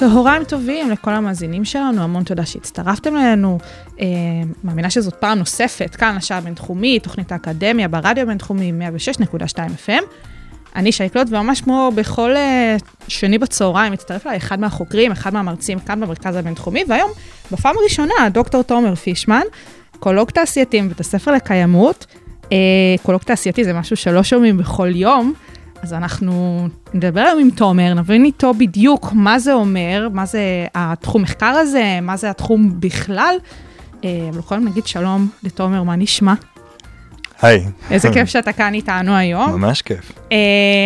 צהריים טובים לכל המאזינים שלנו, המון תודה שהצטרפתם אלינו. אה, מאמינה שזאת פעם נוספת, כאן השעה הבינתחומית, תוכנית האקדמיה ברדיו הבינתחומי 106.2 FM. אני שייקלוט, וממש כמו בכל אה, שני בצהריים, מצטרף אליי אחד מהחוקרים, אחד מהמרצים כאן במרכז הבינתחומי, והיום, בפעם הראשונה, דוקטור תומר פישמן, אקולוג תעשייתי מבית הספר לקיימות. אה, אקולוג תעשייתי זה משהו שלא שומעים בכל יום, אז אנחנו נדבר היום עם תומר, נבין איתו בדיוק מה זה אומר, מה זה התחום מחקר הזה, מה זה התחום בכלל. אה, אבל קודם נגיד שלום לתומר, מה נשמע? היי. איזה כיף שאתה כאן איתנו היום. ממש כיף. אה,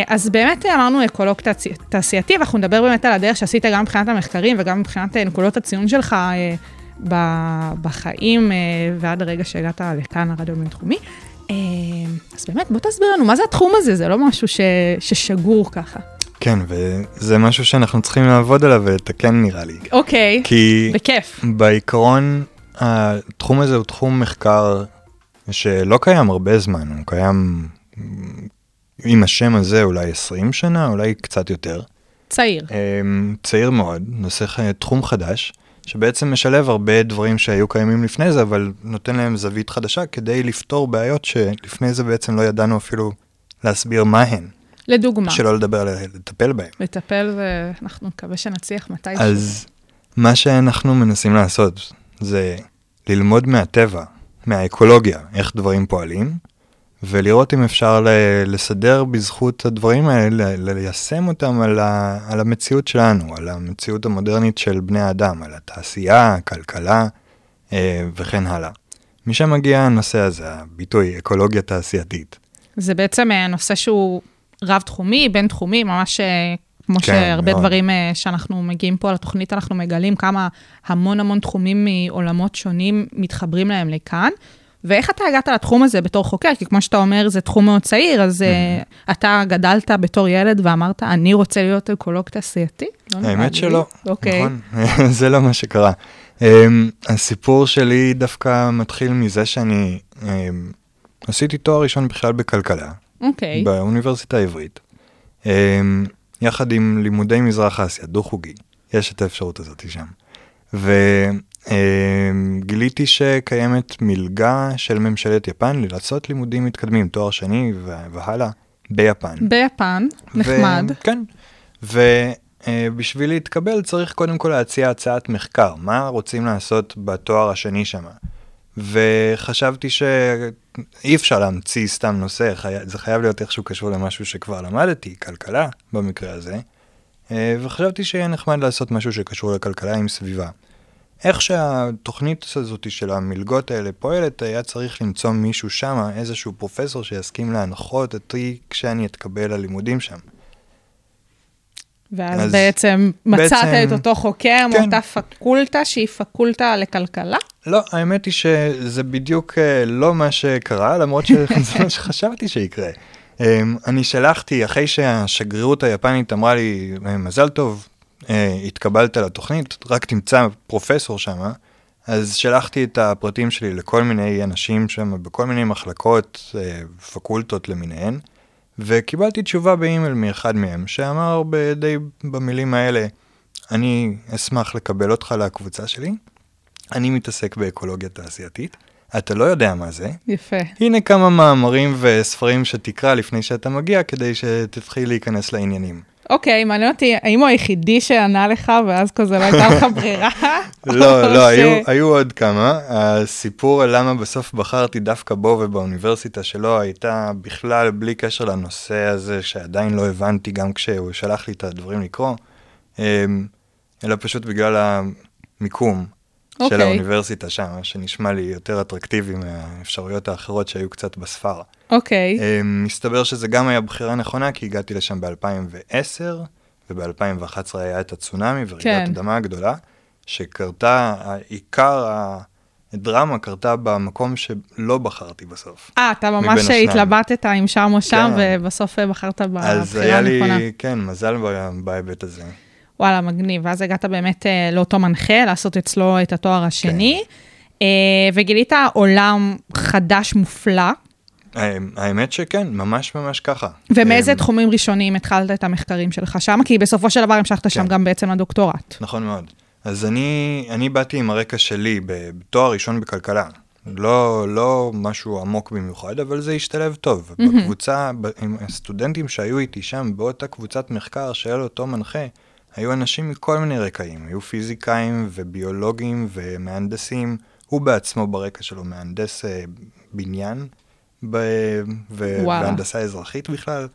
אז באמת אמרנו אקולוג תעשי- תעשייתי, ואנחנו נדבר באמת על הדרך שעשית גם מבחינת המחקרים וגם מבחינת אה, נקודות הציון שלך בחיים ועד הרגע שהגעת לכאן, הרדיו הבינתחומי. אה, אז באמת, בוא תסביר לנו, מה זה התחום הזה? זה לא משהו ש- ששגור ככה. כן, וזה משהו שאנחנו צריכים לעבוד עליו ולתקן נראה לי. אוקיי, כי בכיף. בעיקרון, התחום הזה הוא תחום מחקר שלא קיים הרבה זמן, הוא קיים עם השם הזה אולי 20 שנה, אולי קצת יותר. צעיר. אמ, צעיר מאוד, נושא תחום חדש, שבעצם משלב הרבה דברים שהיו קיימים לפני זה, אבל נותן להם זווית חדשה כדי לפתור בעיות שלפני זה בעצם לא ידענו אפילו להסביר מה הן, לדוגמה, שלא לדבר על לטפל בהן. לטפל ואנחנו נקווה שנצליח מתישהו. אז מה שאנחנו מנסים לעשות זה ללמוד מהטבע, מהאקולוגיה, איך דברים פועלים, ולראות אם אפשר לסדר בזכות הדברים האלה, ליישם אותם על, ה- על המציאות שלנו, על המציאות המודרנית של בני האדם, על התעשייה, הכלכלה אה, וכן הלאה. משם מגיע הנושא הזה, הביטוי אקולוגיה תעשייתית. זה בעצם אה, נושא שהוא רב-תחומי, בין-תחומי, ממש אה, כמו כן, שהרבה מאוד. דברים שאנחנו מגיעים פה לתוכנית, אנחנו מגלים כמה המון המון תחומים מעולמות שונים מתחברים להם לכאן. ואיך אתה הגעת לתחום הזה בתור חוקר? כי כמו שאתה אומר, זה תחום מאוד צעיר, אז אה, אתה גדלת בתור ילד ואמרת, אני רוצה להיות אקולוג תעשייתי? לא האמת. שלא, אוקיי. נכון? זה לא מה שקרה. Um, הסיפור שלי דווקא מתחיל מזה שאני um, עשיתי תואר ראשון בכלל בכלכלה, אוקיי. באוניברסיטה העברית, um, יחד עם לימודי מזרח אסיה, דו-חוגי, יש את האפשרות הזאת שם. וגיליתי שקיימת מלגה של ממשלת יפן לעשות לימודים מתקדמים, תואר שני והלאה, ביפן. ביפן, נחמד. ו... כן. ובשביל להתקבל צריך קודם כל להציע הצעת מחקר, מה רוצים לעשות בתואר השני שם. וחשבתי שאי אפשר להמציא סתם נושא, חי... זה חייב להיות איכשהו קשור למשהו שכבר למדתי, כלכלה במקרה הזה. אה, וחשבתי שיהיה נחמד לעשות משהו שקשור לכלכלה עם סביבה. איך שהתוכנית הזאת של המלגות האלה פועלת, היה צריך למצוא מישהו שם, איזשהו פרופסור שיסכים להנחות אותי כשאני אתקבל ללימודים שם. ואז אז בעצם מצאת בעצם- את אותו חוקר כן. מאותה פקולטה שהיא פקולטה לכלכלה? לא, האמת היא שזה בדיוק אה, לא מה שקרה, למרות שזה מה שחשבתי שיקרה. אמ, אני שלחתי, אחרי שהשגרירות היפנית אמרה לי, "אה, מזל טוב, אה, התקבלת לתוכנית, רק תמצא פרופסור שם, אז שלחתי את הפרטים שלי לכל מיני אנשים שם, בכל מיני מחלקות, אה, פקולטות למיניהן, וקיבלתי תשובה באימייל מאחד מהם, שאמר די במילים האלה, אני אשמח לקבל אותך לקבוצה שלי, אני מתעסק באקולוגיה תעשייתית, אתה לא יודע מה זה, יפה. הנה כמה מאמרים וספרים שתקרא לפני שאתה מגיע, כדי שתתחיל להיכנס לעניינים. אוקיי, מעניין אותי, האם הוא היחידי שענה לך, ואז כזה לא הייתה לך ברירה? לא, לא, ש- היו, היו עוד כמה. הסיפור למה בסוף בחרתי דווקא בו ובאוניברסיטה שלו הייתה בכלל בלי קשר לנושא הזה שעדיין לא הבנתי גם כשהוא שלח לי את הדברים לקרוא, אמ, אלא פשוט בגלל המיקום של אוקיי. האוניברסיטה שם, שנשמע לי יותר אטרקטיבי מהאפשרויות האחרות שהיו קצת בספר. אוקיי, אמ, מסתבר שזה גם היה בחירה נכונה, כי הגעתי לשם ב-2010, וב-2011 היה את הצונאמי ורעידת כן. אדמה הגדולה, שקרתה, עיקר דרמה קרתה במקום שלא בחרתי בסוף. אה, אתה ממש. התלבטת אם שם או שם, כן. ובסוף אה, בחרת אז בבחירה היה הנכונה. לי, כן, מזל בהיבט הזה. וואלה, מגניב. ואז הגעת באמת אה, לאותו מנחה, לעשות אצלו את התואר השני, כן. אה, וגילית עולם חדש מופלא. האמת שכן, ממש ממש ככה. ומאיזה אמ, תחומים ראשוניים התחלת את המחקרים שלך שם? כי בסופו של דבר המשכת שם כן. גם בעצם לדוקטורט. נכון מאוד. אז אני, אני באתי עם הרקע שלי בתואר ראשון בכלכלה. לא, לא משהו עמוק במיוחד, אבל זה השתלב טוב. בקבוצה, ב- עם הסטודנטים שהיו איתי שם, באותה קבוצת מחקר לו אותו מנחה, היו אנשים מכל מיני רקעים. היו פיזיקאים וביולוגים ומהנדסים. הוא בעצמו ברקע שלו מהנדס אה, בניין ב- ו-. והנדסה אזרחית בכלל.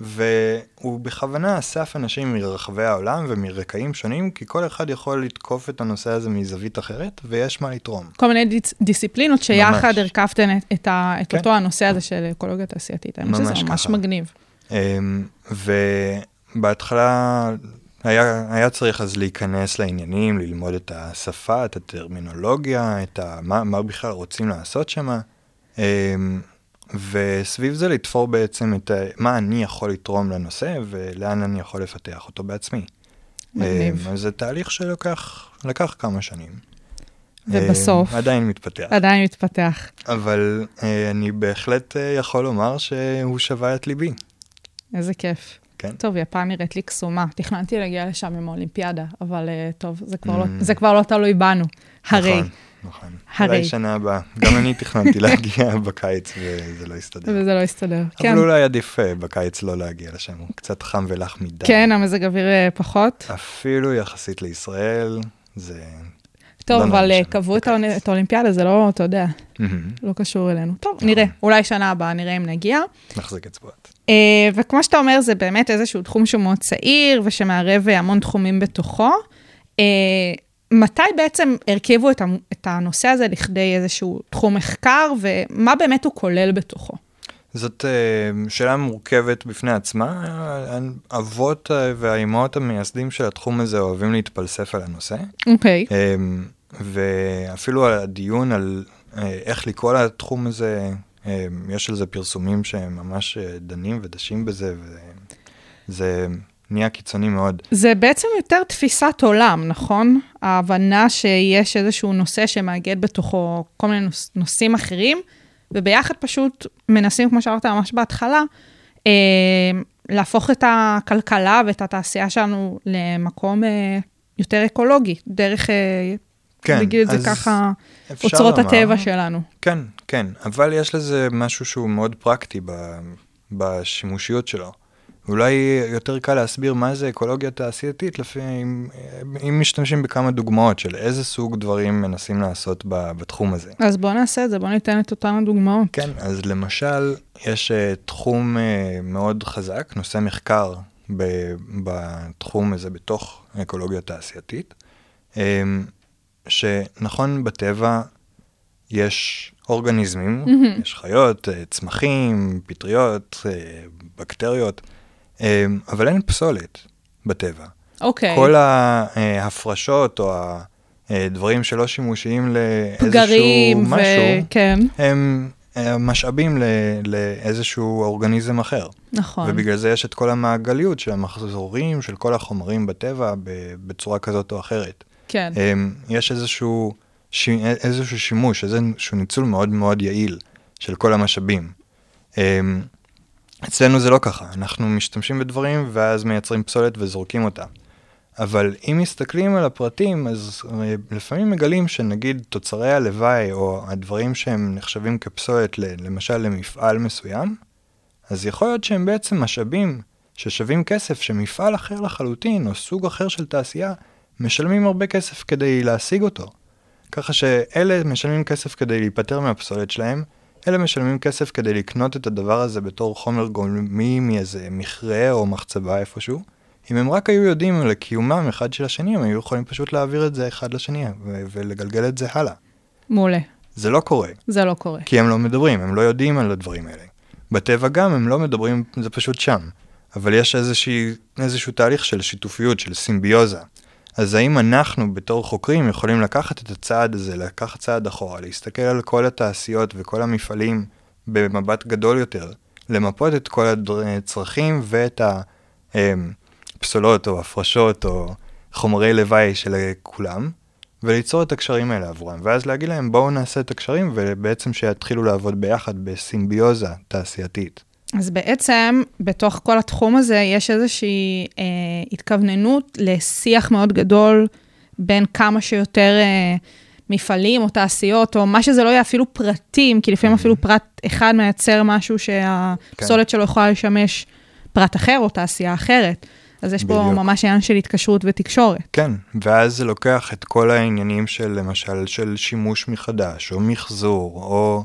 והוא בכוונה אסף אנשים מרחבי העולם ומרקעים שונים, כי כל אחד יכול לתקוף את הנושא הזה מזווית אחרת, ויש מה לתרום. כל מיני דיס, דיסציפלינות שיחד. הרכבתן את, את, ה, את כן. אותו הנושא הזה של אקולוגיה תעשייתית. אני חושבת שזה ממש ממש ככה. מגניב. אמ, ובהתחלה היה, היה צריך אז להיכנס לעניינים, ללמוד את השפה, את הטרמינולוגיה, את ה, מה, מה בכלל רוצים לעשות שם, וסביב זה לתפור בעצם את ה, מה אני יכול לתרום לנושא ולאן אני יכול לפתח אותו בעצמי. מגניב. אמ, אז זה תהליך שלקח לקח כמה שנים. ובסוף? אמ, עדיין מתפתח. עדיין מתפתח. אבל אה, אני בהחלט אה, יכול לומר שהוא שווה את ליבי. איזה כיף. כן. טוב, יפן נראית לי קסומה. תכננתי להגיע לשם עם האולימפיאדה, אבל uh, טוב, זה כבר, לא, Mm. זה כבר לא תלוי בנו. הרי. נכון, נכון. הרי. אולי שנה הבאה. גם אני תכננתי להגיע בקיץ וזה לא הסתדר. וזה לא יסתדר. כן, אבל אולי עדיף אה, בקיץ לא להגיע לשם, הוא קצת חם ולח מדי. כן, המזג אוויר אה, פחות. אפילו יחסית לישראל, זה... טוב, לא אבל קבעו את האולימפיאדה, זה לא, אתה יודע, מהמם. לא קשור אלינו. טוב, נראה, אולי שנה הבאה, נראה אם נגיע. נחזיק אצבעות. אה, וכמו שאתה אומר, זה באמת איזשהו תחום שהוא מאוד צעיר ושמערב המון תחומים בתוכו. אה, מתי בעצם הרכיבו את הנושא הזה לכדי איזשהו תחום מחקר, ומה באמת הוא כולל בתוכו? זאת אה, שאלה מורכבת בפני עצמה. האבות והאימהות המייסדים של התחום הזה אוהבים להתפלסף על הנושא. אוקיי. אמ, ואפילו הדיון על איך לקרוא לתחום הזה, יש על זה פרסומים שהם ממש אה, דנים ודשים בזה, וזה נהיה קיצוני מאוד. זה בעצם יותר תפיסת עולם, נכון? ההבנה שיש איזשהו נושא שמאגד בתוכו כל מיני נוש, נושאים אחרים, וביחד פשוט מנסים, כמו שאמרת ממש בהתחלה, אה, להפוך את הכלכלה ואת התעשייה שלנו למקום אה, יותר אקולוגי, דרך, כן, נגיד את זה ככה, אוצרות לומר- הטבע שלנו. כן, כן, אבל יש לזה משהו שהוא מאוד פרקטי ב, בשימושיות שלו. אולי יותר קל להסביר מה זה אקולוגיה תעשייתית, לפי, אם, אם משתמשים בכמה דוגמאות של איזה סוג דברים מנסים לעשות ב, בתחום הזה. אז בואו נעשה את זה, בואו ניתן את אותן הדוגמאות. כן, אז למשל, יש uh, תחום uh, מאוד חזק, נושא מחקר ב- בתחום הזה בתוך אקולוגיה תעשייתית, um, שנכון בטבע יש אורגניזמים, mm-hmm. יש חיות, uh, צמחים, פטריות, uh, בקטריות, um, אבל אין פסולת בטבע. אוקיי. כל ההפרשות או הדברים שלא שימושיים לאיזשהו משהו, וכן, הם אה, משאבים לאיזשהו אורגניזם אחר. נכון. ובגלל זה יש את כל המעגליות של המחזורים, של כל החומרים בטבע בצורה כזאת או אחרת. כן. הם, יש איזשהו, ש... איזשהו שימוש, איזשהו ניצול מאוד מאוד יעיל של כל המשאבים. הם, אצלנו זה לא ככה, אנחנו משתמשים בדברים ואז מייצרים פסולת וזורקים אותה. אבל אם מסתכלים על הפרטים, אז אה, לפעמים מגלים שנגיד תוצרי הלוואי או הדברים שהם נחשבים כפסולת, למשל למפעל מסוים, אז יכול להיות שהם בעצם משאבים ששווים כסף שמפעל אחר לחלוטין או סוג אחר של תעשייה משלמים הרבה כסף כדי להשיג אותו. ככה שאלה משלמים כסף כדי להיפטר מהפסולת שלהם, אלה משלמים כסף כדי לקנות את הדבר הזה בתור חומר גולמי מאיזה מכרה או מחצבה איפשהו. אם הם רק היו יודעים על קיומם אחד של השני, הם היו יכולים פשוט להעביר את זה אחד לשני ו- ולגלגל את זה הלאה. מעולה. זה לא קורה, זה לא קורה. כי הם לא מדברים, הם לא יודעים על הדברים האלה. בטבע גם הם לא מדברים, זה פשוט שם. אבל יש איזושהי, איזשהו תהליך של שיתופיות, של סימביוזה. אז האם אנחנו בתור חוקרים יכולים לקחת את הצעד הזה, לקחת צעד אחורה, להסתכל על כל התעשיות וכל המפעלים במבט גדול יותר, למפות את כל הצרכים ואת הפסולות או הפרשות או חומרי לוואי של כולם, וליצור את הקשרים האלה עבורם, ואז להגיד להם בואו נעשה את הקשרים ובעצם שיתחילו לעבוד ביחד בסימביוזה תעשייתית. אז בעצם, בתוך כל התחום הזה, יש איזושהי אה, התכווננות לשיח מאוד גדול בין כמה שיותר אה, מפעלים או תעשיות, או מה שזה לא יהיה, אפילו פרטים, כי לפעמים אפילו פרט אחד מייצר משהו שהפסולת שלו יכולה לשמש פרט אחר או תעשייה אחרת. אז יש פה בדיוק. ממש עניין של התקשרות ותקשורת. כן, ואז זה לוקח את כל העניינים של למשל של שימוש מחדש, או מחזור, או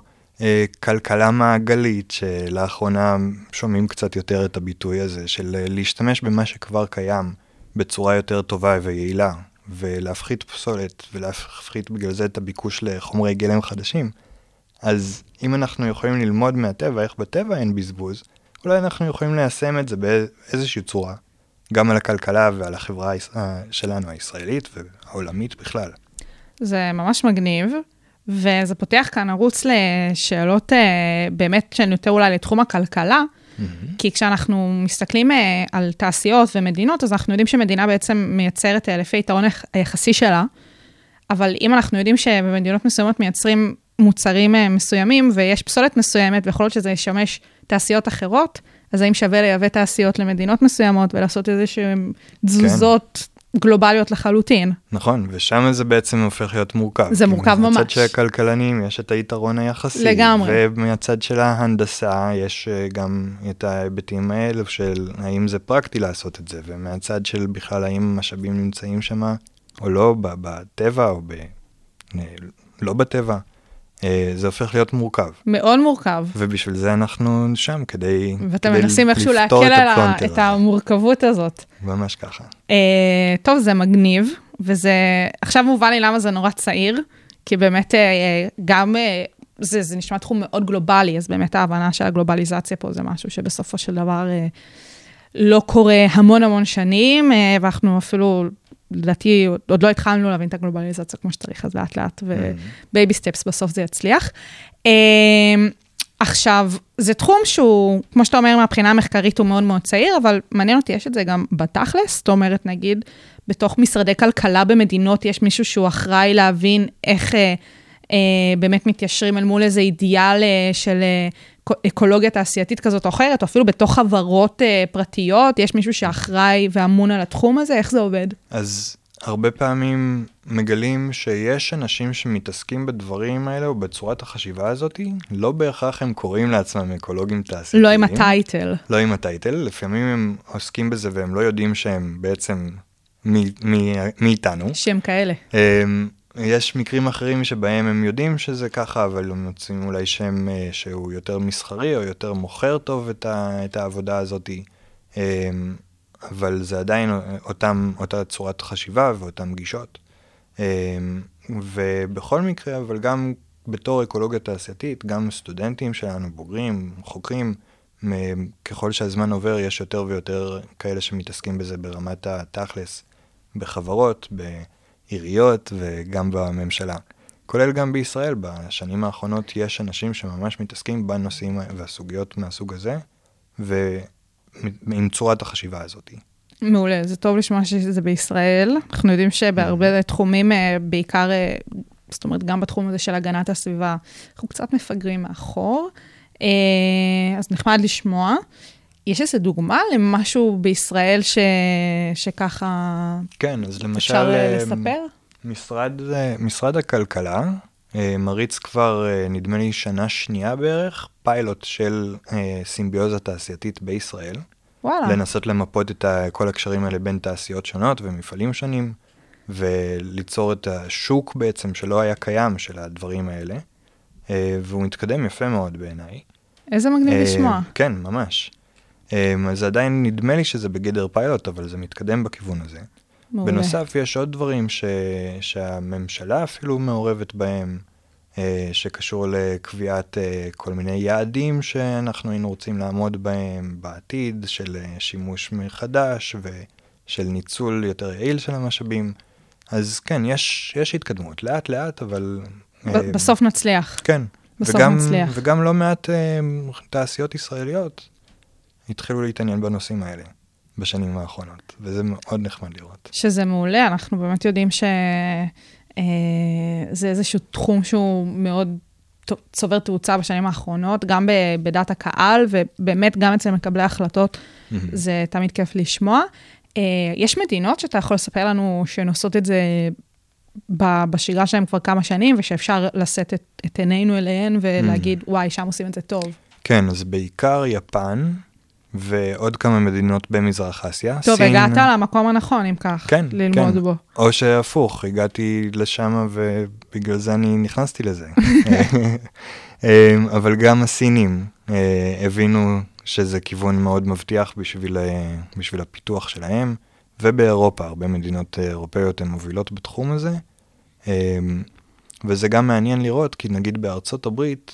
כלכלה מעגלית, שלאחרונה שומעים קצת יותר את הביטוי הזה, של אה, להשתמש במה שכבר קיים בצורה יותר טובה ויעילה, ולהפחית פסולת, ולהפחית בגלל זה את הביקוש לחומרי גלם חדשים. אז אם אנחנו יכולים ללמוד מהטבע, איך בטבע אין בזבוז, אולי אנחנו יכולים ליישם את זה באיזושהי צורה, גם על הכלכלה ועל החברה אה, שלנו, הישראלית והעולמית בכלל. זה ממש מגניב, וזה פותח כאן ערוץ לשאלות אה, באמת שהן יותר אולי לתחום הכלכלה, כי כשאנחנו מסתכלים אה, על תעשיות ומדינות, אז אנחנו יודעים שמדינה בעצם מייצרת אה, לפי היתרון היח- היחסי שלה, אבל אם אנחנו יודעים שבמדינות מסוימות מייצרים מוצרים מסוימים ויש פסולת מסוימת, ויכול להיות שזה ישמש תעשיות אחרות, אז האם שווה לייבא תעשיות למדינות מסוימות ולעשות איזה שהן תזוזות גלובליות לחלוטין? נכון, ושם זה בעצם הופך להיות מורכב. זה מורכב מהצד ממש. של הכלכלנים יש את היתרון היחסי. לגמרי. ומהצד של ההנדסה יש אה, גם את ההיבטים האלו של האם זה פרקטי לעשות את זה, ומהצד של בכלל האם המשאבים נמצאים שם או לא, בטבע או ב... אה, לא בטבע. אה, זה הופך להיות מורכב. מאוד מורכב. ובשביל זה אנחנו שם, כדי, ואתם כדי מנסים איכשהו להקל את על ה- את. המורכבות הזאת. ממש ככה. אה, טוב, זה מגניב, וזה, עכשיו מובן לי למה זה נורא צעיר, כי באמת אה, גם, אה, זה, זה נשמע תחום מאוד גלובלי, אז באמת ההבנה של הגלובליזציה פה זה משהו שבסופו של דבר אה, לא קורה המון המון שנים, אה, ואנחנו אפילו, לדעתי, עוד- לא התחלנו להבין את הגלובליזציה כמו שצריך, אז לאט לאט, ו baby steps בסוף זה יצליח. אה, עכשיו, זה תחום שהוא, כמו שאתה אומר, מהבחינה המחקרית הוא מאוד מאוד צעיר, אבל מעניין אותי, יש את זה גם בתכלס? זאת אומרת, נגיד, בתוך משרדי כלכלה במדינות יש מישהו שהוא אחראי להבין איך אה, אה, באמת מתיישרים אל מול איזה אידיאל אה, של אה, אקולוגיה תעשייתית כזאת או אחרת, או אפילו בתוך חברות אה, פרטיות, יש מישהו שאחראי ואמון על התחום הזה? איך זה עובד? אז הרבה פעמים מגלים שיש אנשים שמתעסקים בדברים האלה או בצורת החשיבה הזאת, לא בהכרח הם קוראים לעצמם אקולוגים תעשייתיים. לא עם הטייטל. לא עם הטייטל, לפעמים הם עוסקים בזה והם לא יודעים שהם בעצם מאיתנו. שהם כאלה. אמ, יש מקרים אחרים שבהם הם יודעים שזה ככה, אבל הם מוצאים אולי שם אה, שהוא יותר מסחרי או יותר מוכר טוב את, ה, את העבודה הזאת, אמ, אבל זה עדיין אותם, אותה צורת חשיבה ואותן גישות. אמ, ובכל מקרה, אבל גם בתור אקולוגיה תעשייתית, גם סטודנטים שלנו, בוגרים, חוקרים, ככל שהזמן עובר, יש יותר ויותר כאלה שמתעסקים בזה ברמת התכלס, בחברות, בעיריות וגם בממשלה. כולל גם בישראל, בשנים האחרונות יש אנשים שממש מתעסקים בנושאים והסוגיות מהסוג הזה, ועם צורת החשיבה הזאת. מעולה, זה טוב לשמוע שזה בישראל. אנחנו יודעים שבהרבה תחומים, אה, בעיקר, אה, זאת אומרת, גם בתחום הזה של הגנת הסביבה, אנחנו קצת מפגרים מאחור. אה, אז נחמד לשמוע. יש איזו דוגמה למשהו בישראל ש... שככה כן, אז למשל... אפשר אה, אה, לספר? משרד, אה, משרד הכלכלה מריץ כבר, נדמה לי, שנה שנייה בערך, פיילוט של סימביוזה תעשייתית בישראל. וואלה. לנסות למפות את כל הקשרים האלה בין תעשיות שונות ומפעלים שונים, וליצור את השוק בעצם שלא היה קיים של הדברים האלה, והוא מתקדם יפה מאוד בעיניי. איזה מגניב לשמוע. כן, ממש. אה, אז עדיין נדמה לי שזה בגדר פיילוט, אבל זה מתקדם בכיוון הזה. מעולה. בנוסף, יש עוד דברים ש... שהממשלה אפילו מעורבת בהם, אה, שקשור לקביעת אה, כל מיני יעדים שאנחנו היינו רוצים לעמוד בהם בעתיד, של אה, שימוש מחדש של ניצול יותר יעיל של המשאבים. אז כן, יש, יש התקדמות, לאט לאט, אבל... בסוף נצליח. כן. בסוף וגם, נצליח. וגם לא מעט תעשיות ישראליות התחילו להתעניין בנושאים האלה בשנים האחרונות, וזה מאוד נחמד לראות. שזה מעולה, אנחנו באמת יודעים שזה איזשהו תחום שהוא מאוד צובר תאוצה בשנים האחרונות, גם בדעת הקהל, ובאמת גם אצל מקבלי ההחלטות, זה תמיד כיף לשמוע. אה, יש מדינות שאתה יכול לספר לנו שהן עושות את זה ב- בשגרה שלהם כבר כמה שנים, ושאפשר לשאת את, את עינינו אליהן ולהגיד, וואי, שם עושים את זה טוב. כן, אז בעיקר יפן ועוד כמה מדינות במזרח אסיה. טוב, סין- הגעת למקום הנכון, אם כך, כן, ללמוד כן. בו. או שהפוך, הגעתי לשם ובגלל זה אני נכנסתי לזה. אמ, אבל גם הסינים אה, הבינו שזה כיוון מאוד מבטיח בשביל, אה, בשביל הפיתוח שלהם, ובאירופה, הרבה מדינות אה, אירופאיות הן מובילות בתחום הזה. אמ, וזה גם מעניין לראות, כי נגיד בארצות הברית,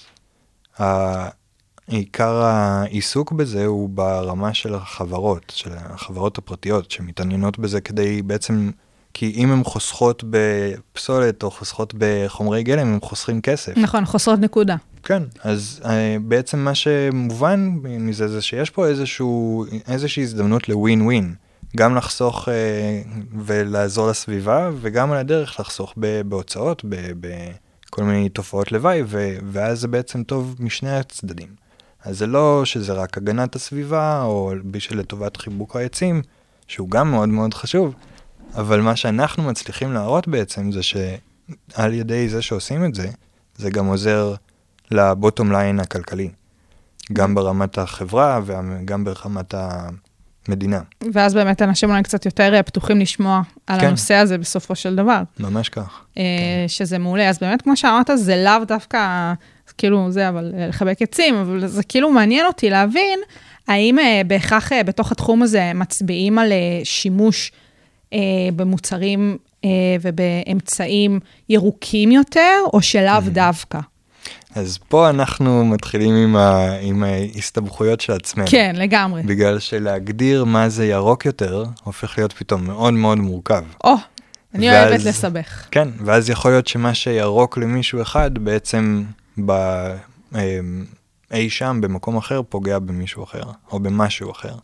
עיקר העיסוק בזה הוא ברמה של החברות, של החברות הפרטיות שמתעניינות בזה כדי בעצם, כי אם הן חוסכות בפסולת או חוסכות בחומרי גלם, הם חוסכים כסף. נכון, חוסרות נקודה. כן, אז uh, בעצם מה שמובן מזה זה שיש פה איזשהו, איזושהי הזדמנות לווין ווין. גם לחסוך uh, ולעזור לסביבה, וגם על הדרך לחסוך ב- בהוצאות, בכל מיני תופעות לוואי, ו- ואז זה בעצם טוב משני הצדדים. אז זה לא שזה רק הגנת הסביבה, או בשביל לטובת חיבוק העצים, שהוא גם מאוד מאוד חשוב, אבל מה שאנחנו מצליחים להראות בעצם זה שעל ידי זה שעושים את זה, זה גם עוזר לבוטום ליין הכלכלי. גם ברמת החברה וגם ברמת המדינה. ואז באמת אנשים אולי קצת יותר אה, פתוחים לשמוע על כן. הנושא הזה בסופו של דבר, ממש כך. אה, שזה מעולה. אז באמת, כמו שאמרת, זה לאו דווקא, כאילו זה, אבל אה, לחבק עצים, אבל זה כאילו מעניין אותי להבין, האם אה, בהכרח אה, בתוך התחום הזה מצביעים על שימוש במוצרים ובאמצעים ירוקים יותר, או שלאו דווקא? אז פה אנחנו מתחילים עם, ה... עם ההסתבכויות של עצמנו. כן, לגמרי. בגלל שלהגדיר מה זה ירוק יותר, הופך להיות פתאום מאוד מאוד מורכב. או, אני ואז- אוהבת לסבך. כן, ואז יכול להיות שמה שירוק למישהו אחד, בעצם ב... אמ, אי שם במקום אחר פוגע במישהו אחר, או במשהו אחר.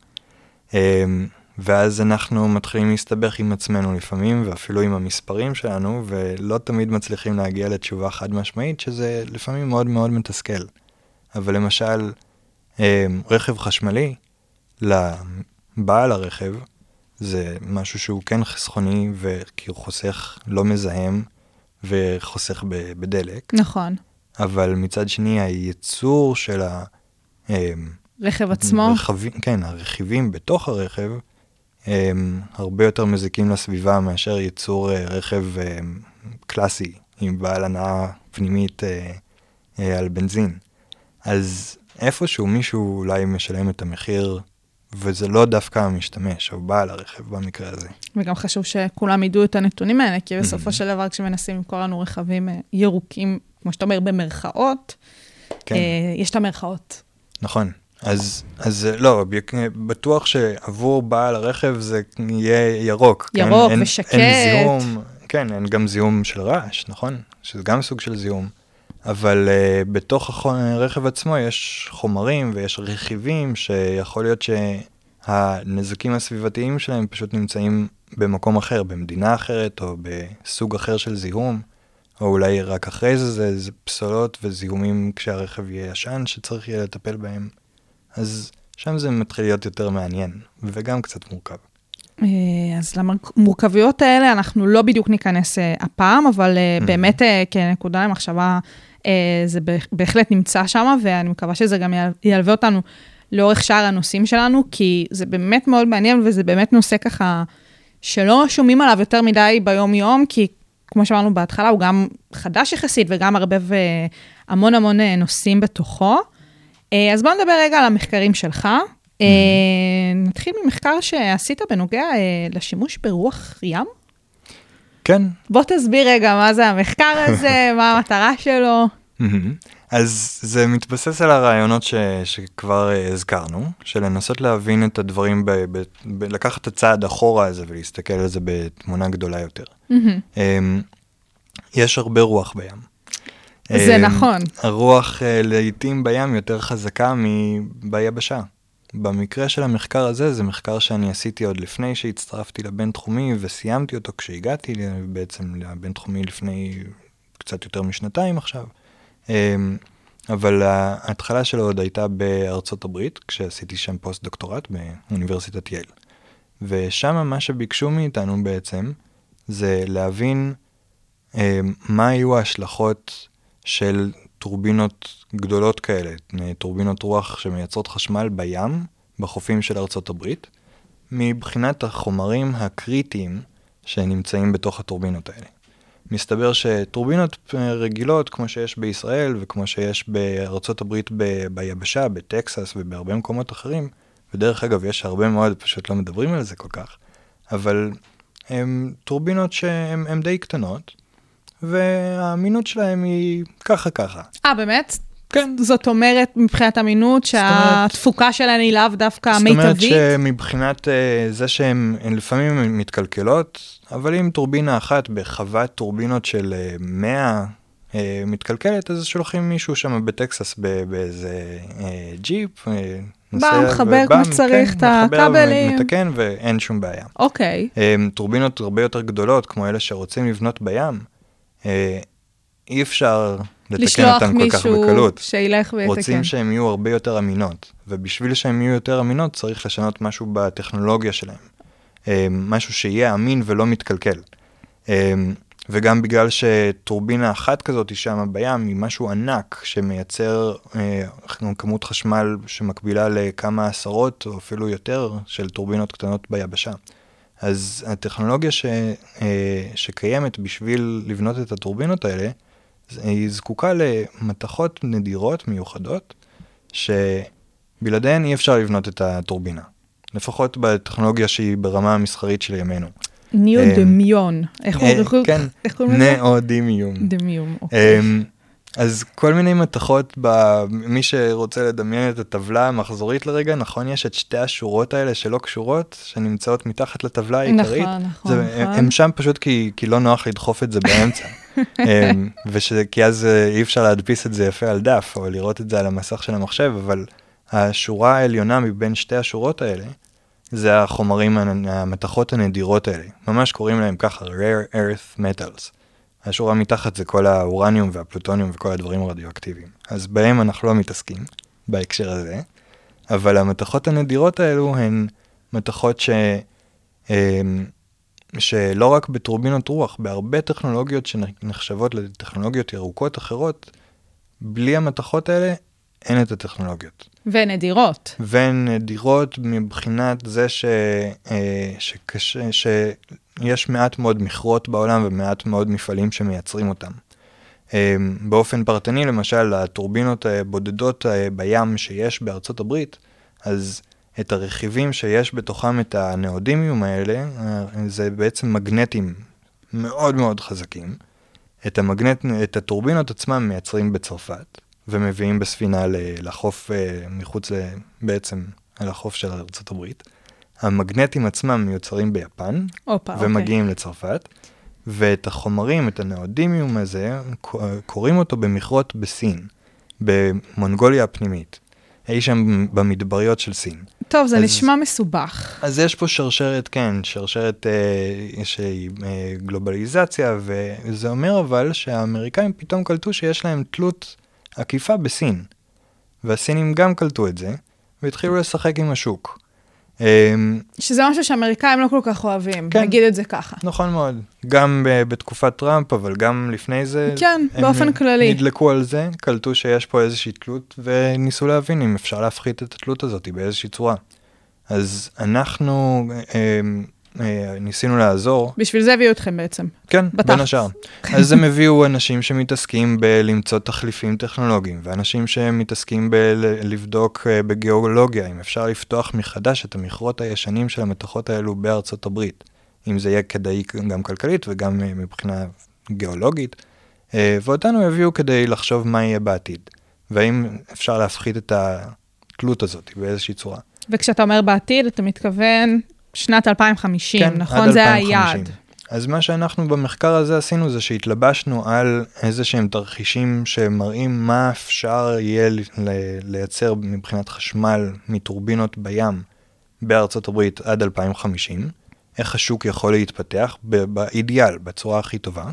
אמ, ואז אנחנו מתחילים להסתבך עם עצמנו לפעמים, ואפילו עם המספרים שלנו, ולא תמיד מצליחים להגיע לתשובה חד משמעית, שזה לפעמים מאוד מאוד מתסכל. אבל למשל, אמ, רכב חשמלי, לבעל הרכב, זה משהו שהוא כן חסכוני, כי הוא חוסך, לא מזהם, וחוסך בדלק. נכון. אבל מצד שני, הייצור של ה... אמ, רכב עצמו, רכבים, כן, הרכיבים בתוך הרכב הם הרבה יותר מזיקים לסביבה מאשר ייצור אה, רכב אה, קלאסי עם בעל הנעה פנימית אה, אה, על בנזין. אז איפשהו מישהו אולי משלם את המחיר, וזה לא דווקא המשתמש או בעל הרכב במקרה הזה. וגם חשוב שכולם ידעו את הנתונים האלה, כי בסופו של דבר כשמנסים למכור לנו רכבים אה, ירוקים, כמו שאתה אומר, במרכאות, כן. אה, יש את המרכאות. נכון. אז, אז אה, לא, בטוח שעבור בעל הרכב זה יהיה ירוק. ירוק אין, ושקט. אין, אין זיהום, כן, אין גם זיהום של רעש, נכון? שזה גם סוג של זיהום. אבל uh, בתוך הרכב עצמו יש חומרים ויש רכיבים שיכול להיות שהנזקים הסביבתיים שלהם פשוט נמצאים במקום אחר, במדינה אחרת או בסוג אחר של זיהום. או אולי רק אחרי זה, זה, זה פסולות וזיהומים כשהרכב יהיה ישן שצריך יהיה לטפל בהם. אז שם זה מתחיל להיות יותר מעניין, וגם קצת מורכב. אה, אז למורכבויות האלה אנחנו לא בדיוק ניכנס אה, הפעם, אבל אה, באמת אה, כנקודה למחשבה, אה, זה בהח- בהחלט נמצא שם, ואני מקווה שזה גם יל- ילווה אותנו לאורך שאר הנושאים שלנו, כי זה באמת מאוד מעניין, וזה באמת נושא ככה שלא שומעים עליו יותר מדי ביום-יום, כי כמו שאמרנו בהתחלה, הוא גם חדש יחסית וגם מערבב אה, המון המון אה, נושאים בתוכו. אה, אז בוא נדבר רגע על המחקרים שלך. אה, נתחיל ממחקר שעשית בנוגע אה, לשימוש ברוח ים. כן, בוא תסביר רגע מה זה המחקר הזה, מה המטרה שלו. אז זה מתבסס על הרעיונות ש, שכבר אה, הזכרנו, של לנסות להבין את הדברים, ב, ב, ב, לקחת את הצעד אחורה הזה ולהסתכל על זה בתמונה גדולה יותר. אמ, יש הרבה רוח בים. זה אמ, נכון. הרוח אה, לעיתים בים יותר חזקה מביבשה. במקרה של המחקר הזה, זה מחקר שאני עשיתי עוד לפני שהצטרפתי לבינתחומי וסיימתי אותו כשהגעתי בעצם לבינתחומי לפני קצת יותר משנתיים עכשיו. אמ, אבל ההתחלה שלו עוד הייתה בארצות הברית, כשעשיתי שם פוסט דוקטורט באוניברסיטת יל. ושם מה שביקשו מאיתנו בעצם, זה להבין אה, מה היו ההשלכות של טורבינות גדולות כאלה, טורבינות רוח שמייצרות חשמל בים, בחופים של ארצות הברית, מבחינת החומרים הקריטיים שנמצאים בתוך הטורבינות האלה. מסתבר שטורבינות אה, רגילות, כמו שיש בישראל וכמו שיש בארצות הברית ב- ביבשה, בטקסס ובהרבה מקומות אחרים, ודרך אגב, יש הרבה מאוד, פשוט לא מדברים על זה כל כך, אבל הן טורבינות שהן די קטנות, והאמינות שלהן היא ככה ככה. אה, באמת? כן. זאת אומרת, מבחינת אמינות, שהתפוקה שלהן היא לאו דווקא זאת אומרת מיטבית? שמבחינת uh, זה שהן הן לפעמים מתקלקלות, אבל אם טורבינה אחת בחוות טורבינות של uh, 100 uh, מתקלקלת, אז שולחים מישהו שם בטקסס באיזה ג'יפ. בא, מחבר כמו שצריך את הכבלים. מתקן ואין שום בעיה. אוקיי. טורבינות הרבה יותר גדולות, כמו אלה שרוצים לבנות בים, אי אפשר לתקן לשלוח אותן כל כך מישהו בקלות. שילך ויתקן. רוצים שהן יהיו הרבה יותר אמינות, ובשביל שהן יהיו יותר אמינות צריך לשנות משהו בטכנולוגיה שלהן. אה, משהו שיהיה אמין ולא מתקלקל. אה, וגם בגלל שטורבינה אחת כזאת שם בים היא משהו ענק שמייצר אה, כמות חשמל שמקבילה לכמה עשרות או אפילו יותר של טורבינות קטנות ביבשה. אז הטכנולוגיה ש, אה, שקיימת בשביל לבנות את הטורבינות האלה, היא זקוקה למתכות נדירות מיוחדות, שבלעדיהן אי אפשר לבנות את הטורבינה. לפחות בטכנולוגיה שהיא ברמה המסחרית של ימינו. ניאו אה, דמיון. איך אה, קוראים כן, איך קוראים לזה? נאודימיום. דמיום, אוקיי. אז כל מיני מתכות, ב... מי שרוצה לדמיין את הטבלה המחזורית לרגע, נכון, יש את שתי השורות האלה שלא קשורות, שנמצאות מתחת לטבלה העיקרית. נכון, נכון, זה, נכון. הם שם פשוט כי, כי לא נוח לדחוף את זה באמצע. אמ, וש... כי אז אה, אי אפשר להדפיס את זה יפה על דף, או לראות את זה על המסך של המחשב, אבל השורה העליונה מבין שתי השורות האלה, זה החומרים, המתכות הנדירות האלה. ממש קוראים להם ככה, rare earth metals. השורה מתחת זה כל האורניום והפלוטוניום וכל הדברים הרדיואקטיביים. אז בהם אנחנו לא מתעסקים בהקשר הזה, אבל המתכות הנדירות האלו הן מתכות ש... אמ, שלא רק בטורבינות רוח, בהרבה טכנולוגיות שנחשבות לטכנולוגיות ירוקות אחרות, בלי המתכות האלה אין את הטכנולוגיות. ונדירות. והן נדירות מבחינת זה ש, אה, שקשה, שיש מעט מאוד מכרות בעולם ומעט מאוד מפעלים שמייצרים אותם. אה, באופן פרטני, למשל, הטורבינות הבודדות אה, בים שיש בארצות הברית, אז את הרכיבים שיש בתוכם את הנאודימיום האלה, אה, זה בעצם מגנטים מאוד מאוד חזקים. את, המגנט, את הטורבינות עצמם מייצרים בצרפת, ומביאים בספינה לחוף אה, מחוץ. בעצם על החוף של ארצות הברית. המגנטים עצמם מיוצרים ביפן, הופה, אוקיי. ומגיעים לצרפת, ואת החומרים, את הנאודימיום הזה, קוראים אותו במכרות בסין, במונגוליה הפנימית, אי שם במדבריות של סין. טוב, זה אז- נשמע מסובך. אז יש פה שרשרת, כן, שרשרת אה, שהיא אה, גלובליזציה, וזה אומר אבל שהאמריקאים פתאום קלטו שיש להם תלות עקיפה בסין. והסינים גם קלטו את זה, והתחילו לשחק עם השוק. אה, שזה משהו שאמריקאים לא כל כך אוהבים, כן. נגיד את זה ככה. נכון מאוד, גם בתקופת טראמפ, אבל גם לפני זה, כן, הם באופן כללי. נדלקו על זה, קלטו שיש פה איזושהי תלות, וניסו להבין אם אפשר להפחית את התלות הזאת באיזושהי צורה. אז אנחנו אה, ניסינו לעזור, בשביל זה הביאו אתכם בעצם. כן, בתכלס. בין השאר. אז הם הביאו אנשים שמתעסקים בלמצוא תחליפים טכנולוגיים, ואנשים שמתעסקים בלבדוק אה, בגיאולוגיה, אם אפשר לפתוח מחדש את המכרות הישנים של המתכות האלו בארצות הברית. אם זה יהיה כדאי גם כלכלית וגם אה, מבחינה גיאולוגית. אה, ואותנו הביאו כדי לחשוב מה יהיה בעתיד. והאם אפשר להפחית את התלות הזאת באיזושהי צורה. וכשאתה אומר בעתיד, אתה מתכוון שנת 2050, כן, נכון? זה 2050. היעד. אז מה שאנחנו במחקר הזה עשינו זה שהתלבשנו על איזה שהם תרחישים שמראים מה אפשר יהיה לייצר מבחינת חשמל מטורבינות בים בארצות הברית עד 2050, איך השוק יכול להתפתח באידיאל, בצורה הכי טובה.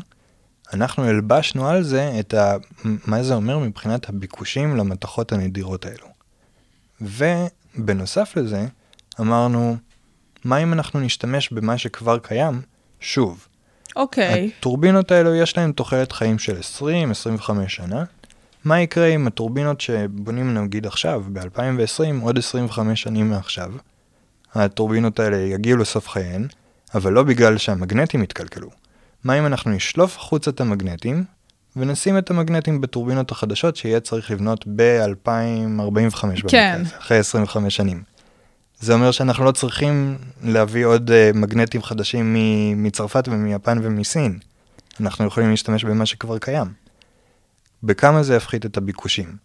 אנחנו הלבשנו על זה את ה... מה זה אומר מבחינת הביקושים למתכות הנדירות האלו. ובנוסף לזה, אמרנו, מה אם אנחנו נשתמש במה שכבר קיים שוב? אוקיי. הטורבינות האלו יש להן תוחלת חיים של 20-25 שנה. מה יקרה אם הטורבינות שבונים נגיד עכשיו, ב-2020, עוד 25 שנים מעכשיו, הטורבינות האלה יגיעו לסוף חייהן, אבל לא בגלל שהמגנטים יתקלקלו. מה אם אנחנו נשלוף החוצה את המגנטים, ונשים את המגנטים בטורבינות החדשות שיהיה צריך לבנות ב-2045 כן. במקרה אחרי 25 שנים. זה אומר שאנחנו לא צריכים להביא עוד uh, מגנטים חדשים מצרפת ומיפן ומסין. אנחנו יכולים להשתמש במה שכבר קיים. בכמה זה יפחית את הביקושים?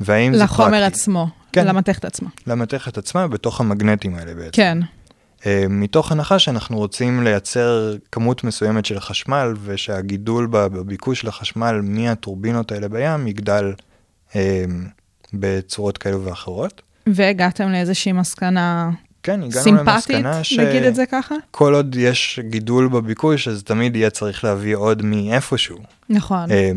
והאם זה לחומר פרקטי? עצמו, כן. למתכת עצמה. למתכת עצמה בתוך המגנטים האלה בעצם. כן. Uh, מתוך הנחה שאנחנו רוצים לייצר כמות מסוימת של חשמל ושהגידול בביקוש לחשמל מהטורבינות האלה בים יגדל uh, בצורות כאלו ואחרות. והגעתם לאיזושהי מסקנה כן, הגענו סימפטית, למסקנה ש... נגיד את זה ככה? כל עוד יש גידול בביקוש, אז תמיד יהיה צריך להביא עוד מאיפשהו, נכון. אה,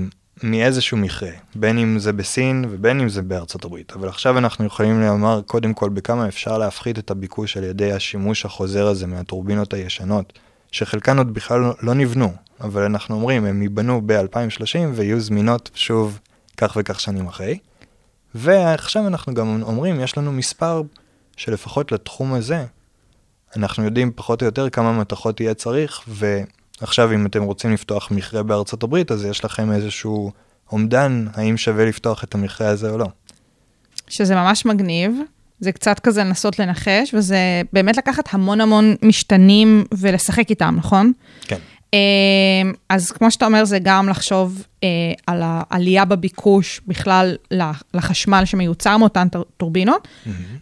מאיזשהו מכרה, בין אם זה בסין ובין אם זה בארצות הברית. אבל עכשיו אנחנו יכולים לומר קודם כל בכמה אפשר להפחית את הביקוש על ידי השימוש החוזר הזה מהטורבינות הישנות, שחלקן עוד בכלל לא- לא נבנו, אבל אנחנו אומרים, הם ייבנו ב-2030 ויהיו זמינות שוב כך וכך שנים אחרי. ועכשיו אנחנו גם אומרים, יש לנו מספר שלפחות לתחום הזה, אנחנו יודעים פחות או יותר כמה מתכות יהיה צריך, ועכשיו אם אתם רוצים לפתוח מכרה בארצות הברית, אז יש לכם איזשהו אומדן, האם שווה לפתוח את המכרה הזה או לא. שזה ממש מגניב. זה קצת כזה לנסות לנחש, וזה באמת לקחת המון המון משתנים ולשחק איתם, נכון? כן. אה, אז כמו שאתה אומר, זה גם לחשוב אה, על העלייה בביקוש בכלל לחשמל שמיוצר מאותן טור- טורבינות,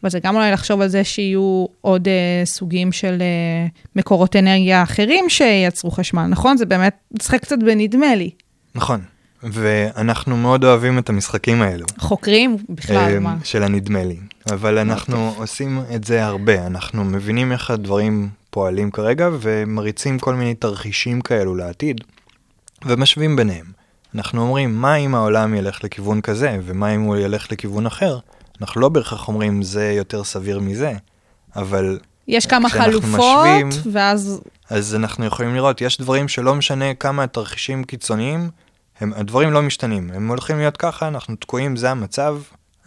אבל זה גם אולי לחשוב על זה שיהיו עוד אה, סוגים של אה, מקורות אנרגיה אחרים שייצרו חשמל, נכון? זה באמת לשחק קצת בנדמה לי. נכון, ואנחנו מאוד אוהבים את המשחקים האלו. חוקרים בכלל, אה, מה? של הנדמה לי. אבל אנחנו עושים את זה הרבה, אנחנו מבינים איך הדברים פועלים כרגע ומריצים כל מיני תרחישים כאלו לעתיד ומשווים ביניהם. אנחנו אומרים, מה אם העולם ילך לכיוון כזה, ומה אם הוא ילך לכיוון אחר? אנחנו לא בהכרח אומרים זה יותר סביר מזה, אבל יש כמה חלופות, משווים- ואז אז אנחנו יכולים לראות, יש דברים שלא משנה כמה תרחישים קיצוניים, הם, הדברים לא משתנים, הם הולכים להיות ככה, אנחנו תקועים, זה המצב,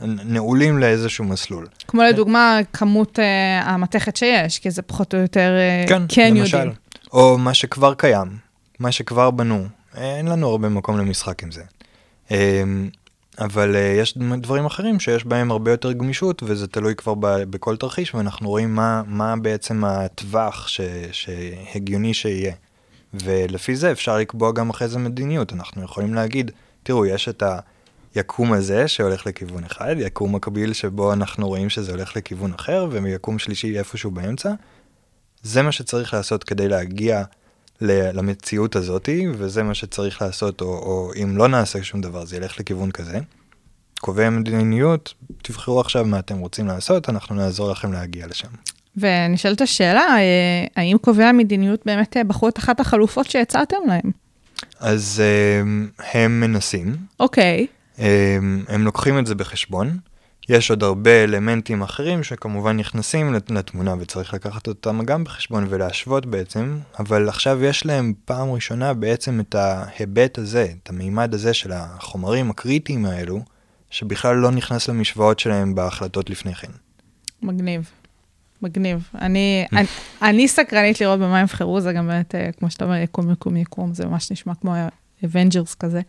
נעולים לאיזשהו מסלול. כמו לדוגמה כמות אה, המתכת שיש, כי זה פחות או יותר אה, כן, כן למשל. יודעים. או מה שכבר קיים, מה שכבר בנו, אין לנו הרבה מקום למשחק עם זה. אמ, אבל אה, יש דברים אחרים שיש בהם הרבה יותר גמישות, וזה תלוי כבר ב- בכל תרחיש, ואנחנו רואים מה, מה בעצם הטווח ש, שהגיוני שיהיה. ולפי זה אפשר לקבוע גם אחרי זה מדיניות. אנחנו יכולים להגיד, תראו, יש את היקום הזה שהולך לכיוון אחד, יקום מקביל שבו אנחנו רואים שזה הולך לכיוון אחר, ויקום שלישי איפשהו באמצע. זה מה שצריך לעשות כדי להגיע למציאות הזאתי, וזה מה שצריך לעשות, או, או אם לא נעשה שום דבר, זה ילך לכיוון כזה. קובעי מדיניות, תבחרו עכשיו מה אתם רוצים לעשות, אנחנו נעזור לכם להגיע לשם. ונשאלת השאלה, אה, האם קובעי המדיניות באמת אה, בחרו את אחת החלופות שהצעתם להם? אז הם, הם מנסים, אוקיי, הם, הם לוקחים את זה בחשבון. יש עוד הרבה אלמנטים אחרים שכמובן נכנסים לת- לתמונה וצריך לקחת אותם גם בחשבון ולהשוות בעצם, אבל עכשיו יש להם פעם ראשונה בעצם את ההיבט הזה, את המימד הזה של החומרים הקריטיים האלו, שבכלל לא נכנס למשוואות שלהם בהחלטות לפני כן. מגניב. מגניב. אני, אני, אני סקרנית לראות במה הם יבחרו, זה גם באמת, אה, כמו שאתה אומר, יקום, יקום, יקום, זה ממש נשמע כמו Avengers כזה.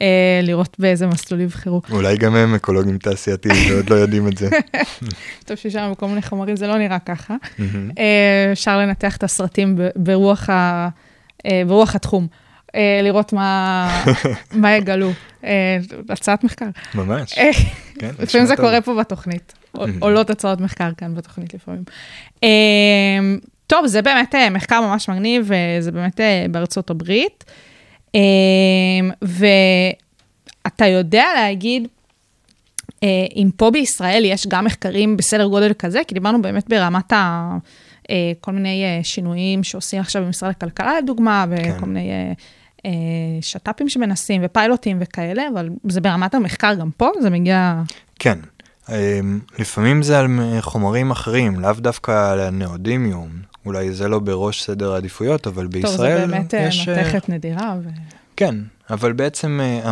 אה, לראות באיזה מסלול יבחרו. אולי גם הם אקולוגים תעשייתיים ועוד לא יודעים את זה. טוב ששם בכל מיני חומרים זה לא נראה ככה. אה, אפשר לנתח את הסרטים ברוח, ה, אה, ברוח התחום. אה, לראות מה, מה יגלו. אה, הצעת מחקר. ממש. אה, כן, לפעמים זה טוב. קורה פה בתוכנית. עול-. עולות הצעות מחקר כאן בתוכנית לפעמים. טוב, זה באמת מחקר ממש מגניב, זה באמת בארצות הברית. אה, ואתה יודע להגיד, אה, אם פה בישראל יש גם מחקרים בסדר גודל כזה, כי דיברנו באמת ברמת ה... אה, כל מיני אה, שינויים שעושים עכשיו במשרד הכלכלה לדוגמה, וכל כן. מיני שת"פים שמנסים ופיילוטים וכאלה, אבל זה ברמת המחקר גם פה, זה מגיע... כן. אמ, לפעמים זה על חומרים אחרים, לאו דווקא על הנאודימיום. אולי זה לא בראש סדר העדיפויות, אבל טוב, זה בישראל באמת אה, יש... אה, מתכת נדירה. ו... כן, אבל בעצם אה,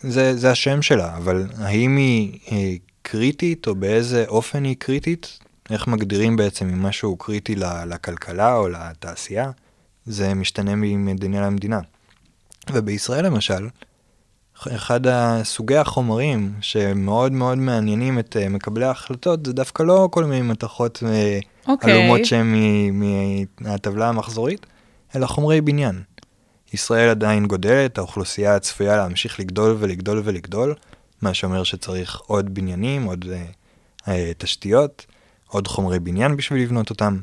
זה, זה השם שלה, אבל האם היא קריטית או באיזה אופן היא קריטית? איך מגדירים בעצם אם משהו קריטי לכלכלה או לתעשייה? זה משתנה ממדינה למדינה. ובישראל למשל, אחד הסוגי החומרים שמאוד מאוד מעניינים את מקבלי ההחלטות זה דווקא לא כל מיני מתכות אוקיי. עלומות שהן מהטבלה המחזורית, אלא חומרי בניין. ישראל עדיין גודלת, האוכלוסייה צפויה להמשיך לגדול ולגדול ולגדול, מה שאומר שצריך עוד בניינים, עוד אה, אה, תשתיות, עוד חומרי בניין בשביל לבנות אותם.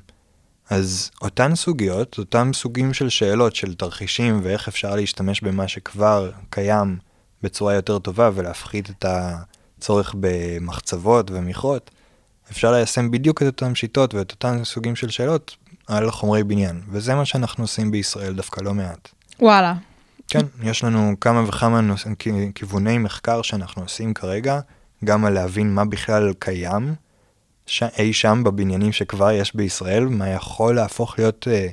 אז אותן סוגיות, אותם סוגים של שאלות של תרחישים ואיך אפשר להשתמש במה שכבר קיים בצורה יותר טובה ולהפחית את הצורך במחצבות ומכרות, אפשר ליישם בדיוק את אותן שיטות ואת אותן סוגים של שאלות על חומרי בניין, וזה מה שאנחנו עושים בישראל דווקא לא מעט. וואלה. כן, יש לנו כמה וכמה נוס... כיווני מחקר שאנחנו עושים כרגע, גם על להבין מה בכלל קיים ש... אי שם בבניינים שכבר יש בישראל, מה יכול להפוך להיות אה,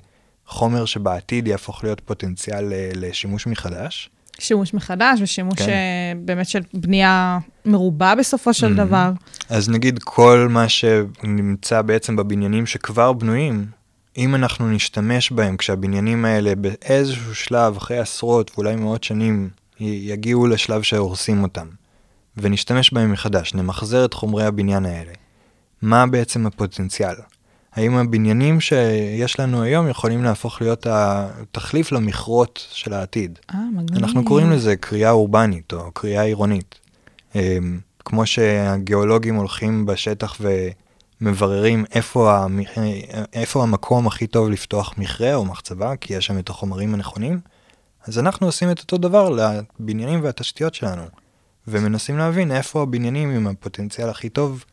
חומר שבעתיד יהפוך להיות פוטנציאל אה, לשימוש מחדש. שימוש מחדש ושימוש כן. אה, באמת של בנייה מרובה בסופו של Mhm. דבר. אז נגיד כל מה שנמצא בעצם בבניינים שכבר בנויים, אם אנחנו נשתמש בהם כשהבניינים האלה באיזשהו שלב, אחרי עשרות ואולי מאות שנים, יגיעו לשלב שהורסים אותם, ונשתמש בהם מחדש, נמחזר את חומרי הבניין האלה, מה בעצם הפוטנציאל? האם הבניינים שיש לנו היום יכולים להפוך להיות התחליף למכרות של העתיד? אה, מגניב. אנחנו קוראים לזה קריאה אורבנית או קריאה עירונית. אמ, כמו שהגיאולוגים הולכים בשטח ומבררים איפה, המ... איפה המקום הכי טוב לפתוח מכרה או מחצבה, כי יש שם את החומרים הנכונים, אז אנחנו עושים את אותו דבר לבניינים והתשתיות שלנו, ומנסים להבין איפה הבניינים עם הפוטנציאל הכי טוב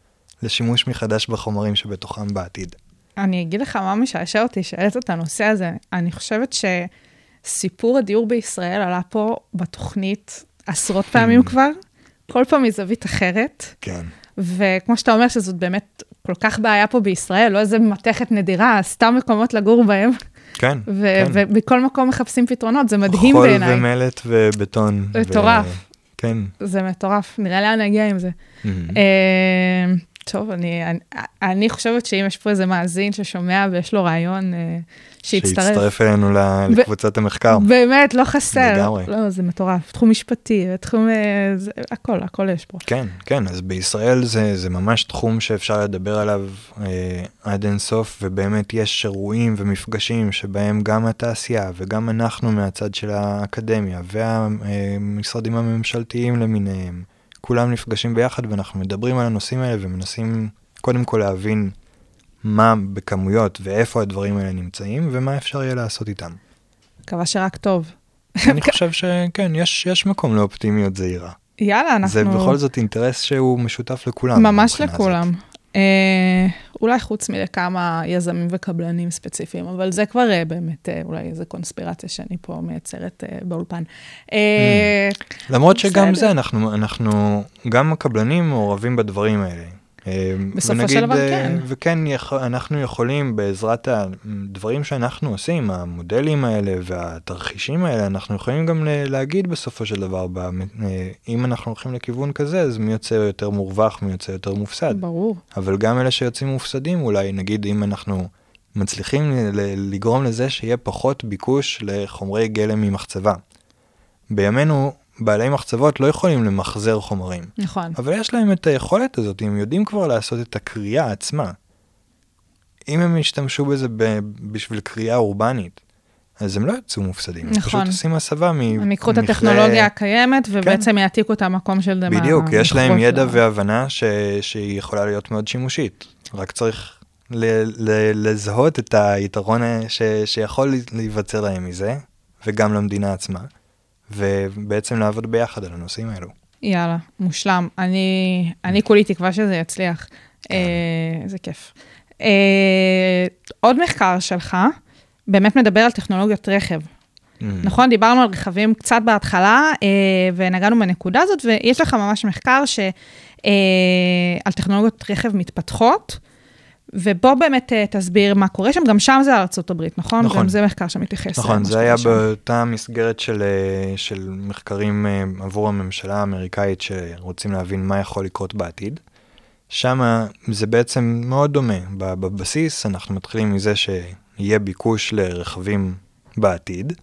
לשימוש מחדש בחומרים שבתוכם בעתיד. אני אגיד לך מה משעשע אותי, שהעלית את הנושא הזה. אני חושבת שסיפור הדיור בישראל עלה פה בתוכנית עשרות פעמים כבר, כל פעם מזווית אחרת, כן. וכמו שאתה אומר שזאת באמת כל כך בעיה פה בישראל, לא איזה מתכת נדירה, סתם מקומות לגור בהם, כן, ו- כן. ובכל מקום מחפשים פתרונות, זה מדהים חול בעיניי. ומלט ובטון. מטורף. ו... כן. זה מטורף, נראה לאן נגיע עם זה. מהמם. טוב, אני, אני, אני חושבת שאם יש פה איזה מאזין ששומע ויש לו רעיון, אה, שיצטרף. שיצטרף אלינו לקבוצת המחקר. באמת, לא חסר. לגמרי. לא, זה מטורף. תחום משפטי, תחום... אה, זה, הכל, הכל יש פה. כן, כן, אז בישראל זה, זה ממש תחום שאפשר לדבר עליו אה, עד אינסוף, ובאמת יש אירועים ומפגשים שבהם גם התעשייה וגם אנחנו מהצד של האקדמיה והמשרדים הממשלתיים למיניהם, כולם נפגשים ביחד ואנחנו מדברים על הנושאים האלה ומנסים קודם כל להבין מה בכמויות ואיפה הדברים האלה נמצאים ומה אפשר יהיה לעשות איתם. מקווה שרק טוב. אני חושב שכן, יש, יש מקום לאופטימיות זהירה. יאללה, אנחנו... זה בכל זאת אינטרס שהוא משותף לכולם. ממש לכולם. הזאת. אה, אולי חוץ מכמה יזמים וקבלנים ספציפיים, אבל זה כבר אה, באמת אה, אולי איזו קונספירציה שאני פה מייצרת באולפן. אה, למרות שגם. זה, אנחנו, אנחנו, גם הקבלנים מעורבים בדברים האלה. אה, בסופו של דבר, אה, כן. וכן, אנחנו יכולים בעזרת הדברים שאנחנו עושים, המודלים האלה והתרחישים האלה, אנחנו יכולים גם להגיד בסופו של דבר, אה, אם אנחנו הולכים לכיוון כזה, אז מי יוצא יותר מורווח, מי יוצא יותר מופסד. ברור. אבל גם אלה שיוצאים מופסדים, אולי נגיד אם אנחנו מצליחים לגרום לזה שיהיה פחות ביקוש לחומרי גלם ממחצבה. בימינו, בעלי מחצבות לא יכולים למחזר חומרים, נכון. אבל יש להם את היכולת הזאת, הם יודעים כבר לעשות את הקריאה עצמה. אם הם ישתמשו בזה ב- בשביל קריאה אורבנית, אז הם לא יצאו מופסדים. הם נכון. פשוט עושים הסבה מ... הם ייקחו את הטכנולוגיה הקיימת, ובעצם יעתיקו את המקום של כן. בדיוק, יש להם ידע ל- והבנה ש... שהיא יכולה להיות מאוד שימושית. רק צריך ל... ל... לזהות את היתרון ש... שיכול להיווצר להם מזה, וגם למדינה עצמה, ובעצם לעבוד ביחד על הנושאים האלו. יאללה, מושלם. אני, אני כולי תקווה שזה יצליח. כן. אה, איזה כיף. אה, עוד מחקר שלך, באמת מדבר על טכנולוגיות רכב. Mm. נכון? דיברנו על רכבים קצת בהתחלה, אה, ונגענו בנקודה הזאת, ויש לך ממש מחקר ש, אה, על טכנולוגיות רכב מתפתחות, ובוא באמת אה, תסביר מה קורה שם, גם שם זה ארצות הברית, נכון? נכון. גם זה מחקר שמתייחס. נכון, למה זה היה שם. באותה מסגרת של, אה, של מחקרים אה, עבור הממשלה האמריקאית שרוצים להבין מה יכול לקרות בעתיד. שם זה בעצם מאוד דומה. בבסיס אנחנו מתחילים מזה שיהיה ביקוש לרכבים בעתיד.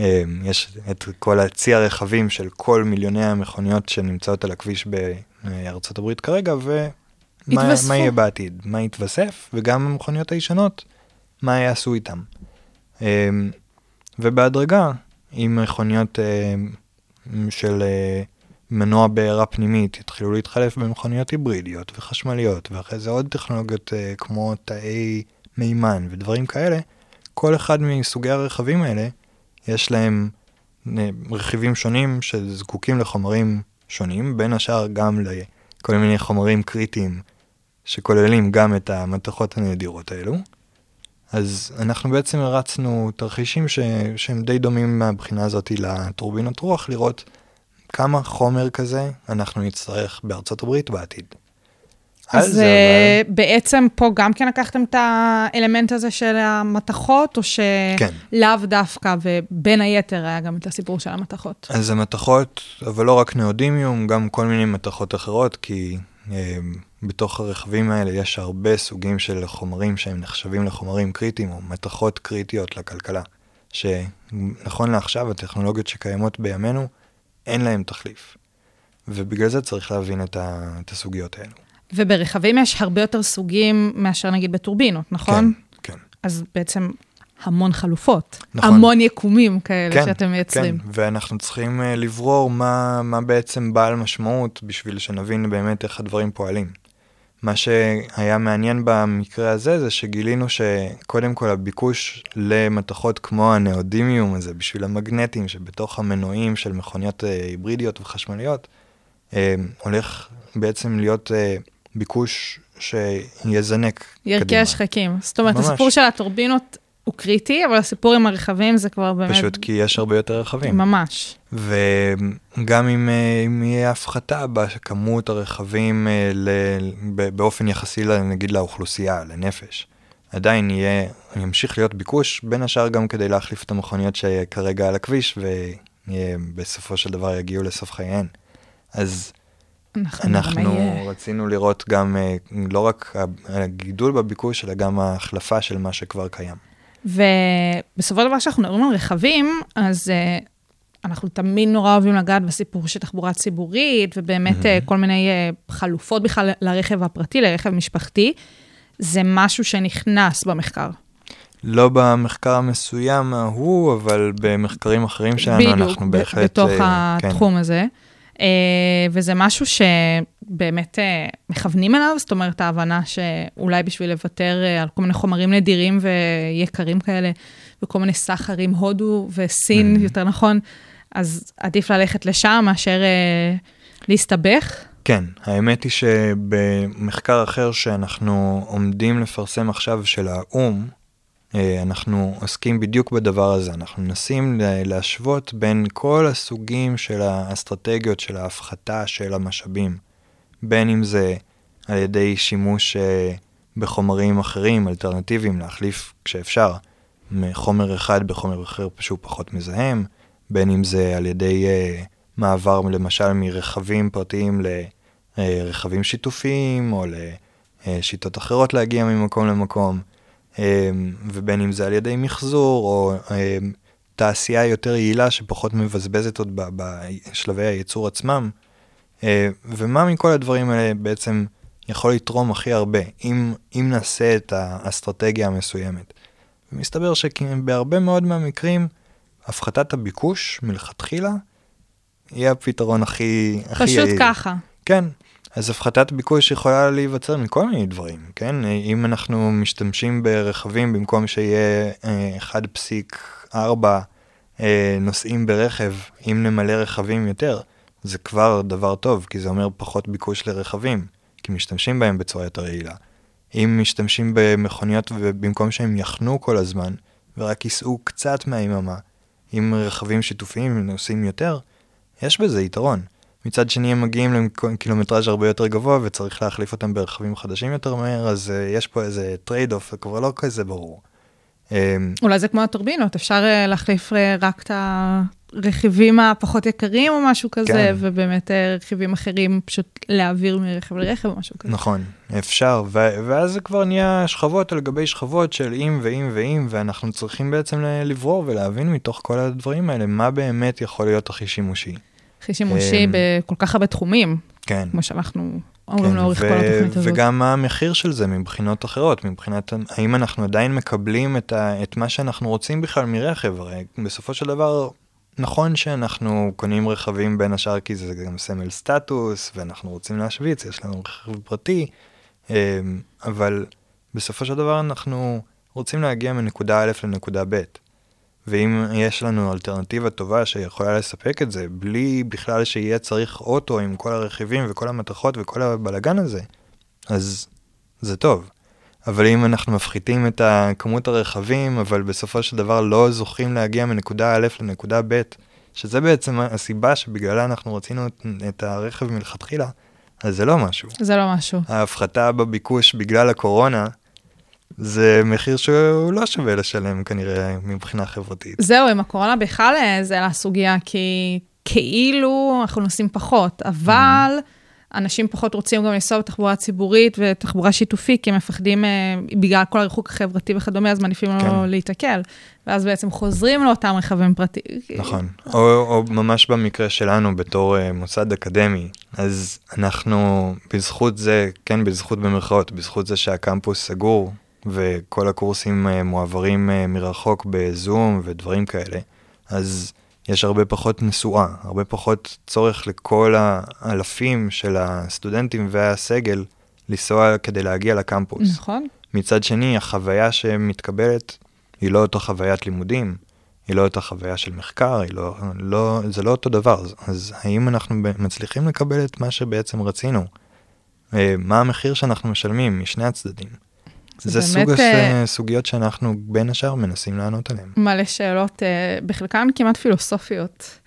אה, יש את כל הצי הרכבים של כל מיליוני המכוניות שנמצאות על הכביש בארצות הברית כרגע, ומה יתווספו. מה יהיה בעתיד, מה יתווסף, וגם המכוניות הישנות, מה יעשו איתם. אה, ובהדרגה, עם מכוניות אה, של אה, מנוע בעירה פנימית יתחילו להתחלף במכוניות היברידיות וחשמליות, ואחרי זה עוד טכנולוגיות אה, כמו תאי מימן ודברים כאלה, כל אחד מסוגי הרכבים האלה, יש להם אה, רכיבים שונים שזקוקים לחומרים שונים, בין השאר גם לכל מיני חומרים קריטיים שכוללים גם את המתכות הנדירות האלו. אז אנחנו בעצם הרצנו תרחישים ש... שהם די דומים מהבחינה הזאת לטורבינות רוח, לראות כמה חומר כזה אנחנו נצטרך בארצות הברית בעתיד. אז זה, אה, בעצם פה גם כן לקחתם את האלמנט הזה של המתכות, או כן. שלאו דווקא, ובין היתר היה גם את הסיפור של המתכות? אז זה מתכות, אבל לא רק נאודימיום, גם כל מיני מתכות אחרות, כי אה, בתוך הרכבים האלה יש הרבה סוגים של חומרים שהם נחשבים לחומרים קריטיים, או מתכות קריטיות לכלכלה, שנכון לעכשיו הטכנולוגיות שקיימות בימינו, אין להם תחליף. ובגלל זה צריך להבין את, ה, את הסוגיות האלו. וברכבים יש הרבה יותר סוגים מאשר נגיד בטורבינות, נכון? כן, כן. אז בעצם המון חלופות. נכון. המון יקומים כאלה כן, שאתם מייצרים. כן, ואנחנו צריכים uh, לברור מה, מה בעצם בעל משמעות בשביל שנבין באמת איך הדברים פועלים. מה שהיה מעניין במקרה הזה זה שגילינו שקודם כל הביקוש למתכות כמו הנאודימיום הזה בשביל המגנטים שבתוך המנועים של מכוניות uh, היברידיות וחשמליות, uh, הולך בעצם להיות uh, ביקוש שיזנק ירקי קדימה. השחקים. זאת אומרת, ממש. הסיפור של הטורבינות הוא קריטי, אבל הסיפור עם הרכבים זה כבר באמת... פשוט כי יש הרבה יותר רכבים. ממש. וגם אם, אה, אם יהיה הפחתה בכמות הרכבים אה, ל, באופן יחסי, נגיד, לאוכלוסייה, לנפש, עדיין יהיה, ימשיך להיות ביקוש, בין השאר גם כדי להחליף את המכוניות שכרגע על הכביש, ובסופו של דבר יגיעו לסוף חייהן. אז אנחנו, אנחנו. רצינו לראות גם אה, לא רק הגידול בביקוש, אלא גם ההחלפה של מה שכבר קיים. ובסופו של דבר, כשאנחנו מדברים על רכבים, אז uh, אנחנו תמיד נורא אוהבים לגעת בסיפור של תחבורה ציבורית, ובאמת uh, כל מיני uh, חלופות בכלל לרכב הפרטי, לרכב משפחתי. זה משהו שנכנס במחקר. לא במחקר המסוים ההוא, אבל במחקרים אחרים שלנו בדיוק, אנחנו בהחלט... בתוך אה, כן. התחום הזה. אה, וזה משהו שבאמת אה, מכוונים אליו, זאת אומרת, ההבנה שאולי בשביל לוותר אה, על כל מיני חומרים נדירים ויקרים כאלה, וכל מיני סחרים, הודו וסין, Mhm. יותר נכון, אז עדיף ללכת לשם מאשר להסתבך. כן, האמת היא שבמחקר אחר שאנחנו עומדים לפרסם עכשיו של האו"ם, אנחנו עוסקים בדיוק בדבר הזה. אנחנו מנסים להשוות בין כל הסוגים של האסטרטגיות של ההפחתה של המשאבים, בין אם זה על ידי שימוש אה, בחומרים אחרים, אלטרנטיביים, להחליף כשאפשר, מחומר אחד בחומר אחר שהוא פחות מזהם, בין אם זה על ידי אה, מעבר למשל מרכבים פרטיים לרכבים שיתופיים, או לשיטות אחרות להגיע ממקום למקום, אה, ובין אם זה על ידי מחזור, או אה, תעשייה יותר יעילה שפחות מבזבזת עוד בשלבי הייצור עצמם. אה, ומה מכל הדברים האלה בעצם יכול לתרום הכי הרבה, אם, אם נעשה את האסטרטגיה המסוימת. ומסתבר שבהרבה מאוד מהמקרים, הפחתת הביקוש מלכתחילה, יהיה הפתרון הכי, הכי פשוט יעיל. ככה. כן, אז הפחתת ביקוש יכולה להיווצר מכל מיני דברים, כן? אם אנחנו משתמשים ברכבים במקום שיהיה אה, 1.4 אה, נוסעים ברכב, אם נמלא רכבים יותר, זה כבר דבר טוב, כי זה אומר פחות ביקוש לרכבים, כי משתמשים בהם בצורה יותר יעילה. אם משתמשים במכוניות ובמקום שהם יחנו כל הזמן, ורק ייסעו קצת מהיממה, עם רכבים שיתופיים נוסעים יותר, יש בזה יתרון. מצד שני הם מגיעים לקילומטראז' הרבה יותר גבוה וצריך להחליף אותם ברכבים חדשים יותר מהר, אז אה, יש פה איזה trade off, זה כבר לא כזה ברור. אממ, אולי זה כמו הטורבינות, אפשר אה, להחליף אה, רק את הרכיבים הפחות יקרים או משהו כזה, כן. ובאמת אה, רכיבים אחרים פשוט להעביר מרכב לרכב או משהו כזה. נכון, אפשר, ו- ואז זה כבר נהיה שכבות על גבי שכבות של אם ואם ואם, ואנחנו צריכים בעצם לברור ולהבין מתוך כל הדברים האלה, מה באמת יכול להיות הכי שימושי. הכי שימושי אמ, בכל כך הרבה תחומים, כן. כמו שאנחנו אומרים כן, לאורך ו- כל התוכנית הזאת. וגם מה המחיר של זה מבחינות אחרות, מבחינת האם אנחנו עדיין מקבלים את, ה- את מה שאנחנו רוצים בכלל מרכב, הרי בסופו של דבר, נכון שאנחנו קונים רכבים בין השאר כי זה גם סמל סטטוס, ואנחנו רוצים להשוויץ, יש לנו רכב פרטי, אמ, אבל בסופו של דבר אנחנו רוצים להגיע מנקודה א' לנקודה ב'. ואם יש לנו אלטרנטיבה טובה שיכולה לספק את זה, בלי בכלל שיהיה צריך אוטו עם כל הרכיבים וכל המתכות וכל הבלגן הזה, אז זה טוב. אבל אם אנחנו מפחיתים את כמות הרכבים, אבל בסופו של דבר לא זוכים להגיע מנקודה א' לנקודה ב', שזה בעצם הסיבה שבגללה אנחנו רצינו את, את הרכב מלכתחילה, אז זה לא משהו. זה לא משהו. ההפחתה בביקוש בגלל הקורונה, זה מחיר שהוא לא שווה לשלם כנראה מבחינה חברתית. זהו, עם הקורונה בכלל אה, זה היה סוגיה, כי כאילו אנחנו נוסעים פחות, אבל אנשים פחות רוצים גם לנסוע בתחבורה ציבורית ותחבורה שיתופית, כי הם מפחדים, אה, בגלל כל הריחוק החברתי וכדומה, אז מעדיפים כן. לו להיתקל. ואז בעצם חוזרים לאותם רכבים פרטיים. נכון. או, או ממש במקרה שלנו בתור uh, מוסד אקדמי, אז אנחנו בזכות זה, כן בזכות במרכאות, בזכות זה שהקמפוס סגור וכל הקורסים uh, מועברים uh, מרחוק בזום ודברים כאלה, אז יש הרבה פחות נסועה, הרבה פחות צורך לכל האלפים של הסטודנטים והסגל לנסוע כדי להגיע לקמפוס. נכון. מצד שני, החוויה שמתקבלת היא לא אותה חוויית לימודים, היא לא אותה חוויה של מחקר, היא לא, לא, זה לא אותו דבר. אז, האם אנחנו מצליחים לקבל את מה שבעצם רצינו? אה, מה המחיר שאנחנו משלמים משני הצדדים? זה באמת, סוג אה, הסוגיות שאנחנו בין השאר מנסים לענות עליהן. מלא שאלות, אה, בחלקן כמעט פילוסופיות.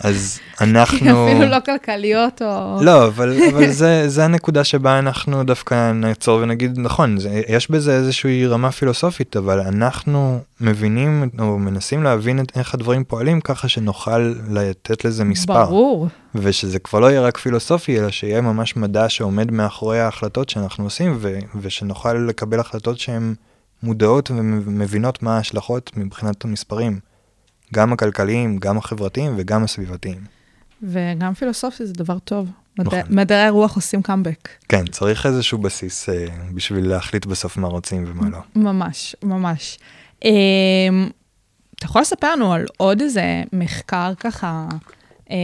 אז אנחנו... אפילו לא כלכליות או... לא, אבל, אבל זה, זה הנקודה שבה אנחנו דווקא נעצור ונגיד, נכון, זה, יש בזה איזושהי רמה פילוסופית, אבל אנחנו מבינים או מנסים להבין את, איך הדברים פועלים ככה שנוכל לתת לזה מספר. ברור. ושזה כבר לא יהיה רק פילוסופי, אלא שיהיה ממש מדע שעומד מאחורי ההחלטות שאנחנו עושים, ו, ושנוכל לקבל החלטות שהן מודעות ומבינות מה ההשלכות מבחינת המספרים. גם הכלכליים, גם החברתיים וגם הסביבתיים. וגם פילוסופי זה דבר טוב. נכון. מדעי הרוח עושים קאמבק. כן, צריך איזשהו בסיס אה, בשביל להחליט בסוף מה רוצים ומה לא. ממש, ממש. אמ, אתה יכול לספר לנו על עוד איזה מחקר ככה, אה,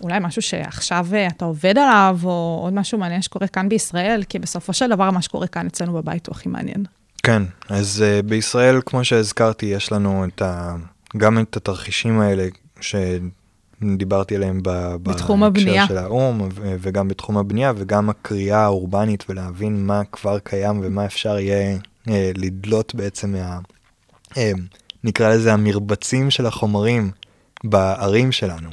אולי משהו שעכשיו אה, אתה עובד עליו, או עוד משהו מעניין שקורה כאן בישראל, כי בסופו של דבר מה שקורה כאן אצלנו בבית הוא הכי מעניין. כן, אז uh, בישראל, כמו שהזכרתי, יש לנו את ה... גם את התרחישים האלה שדיברתי עליהם ב... בתחום הבנייה. של האו"ם, ו- וגם בתחום הבנייה, וגם הקריאה האורבנית, ולהבין מה כבר קיים ומה אפשר יהיה uh, לדלות בעצם מה... Uh, נקרא לזה המרבצים של החומרים בערים שלנו.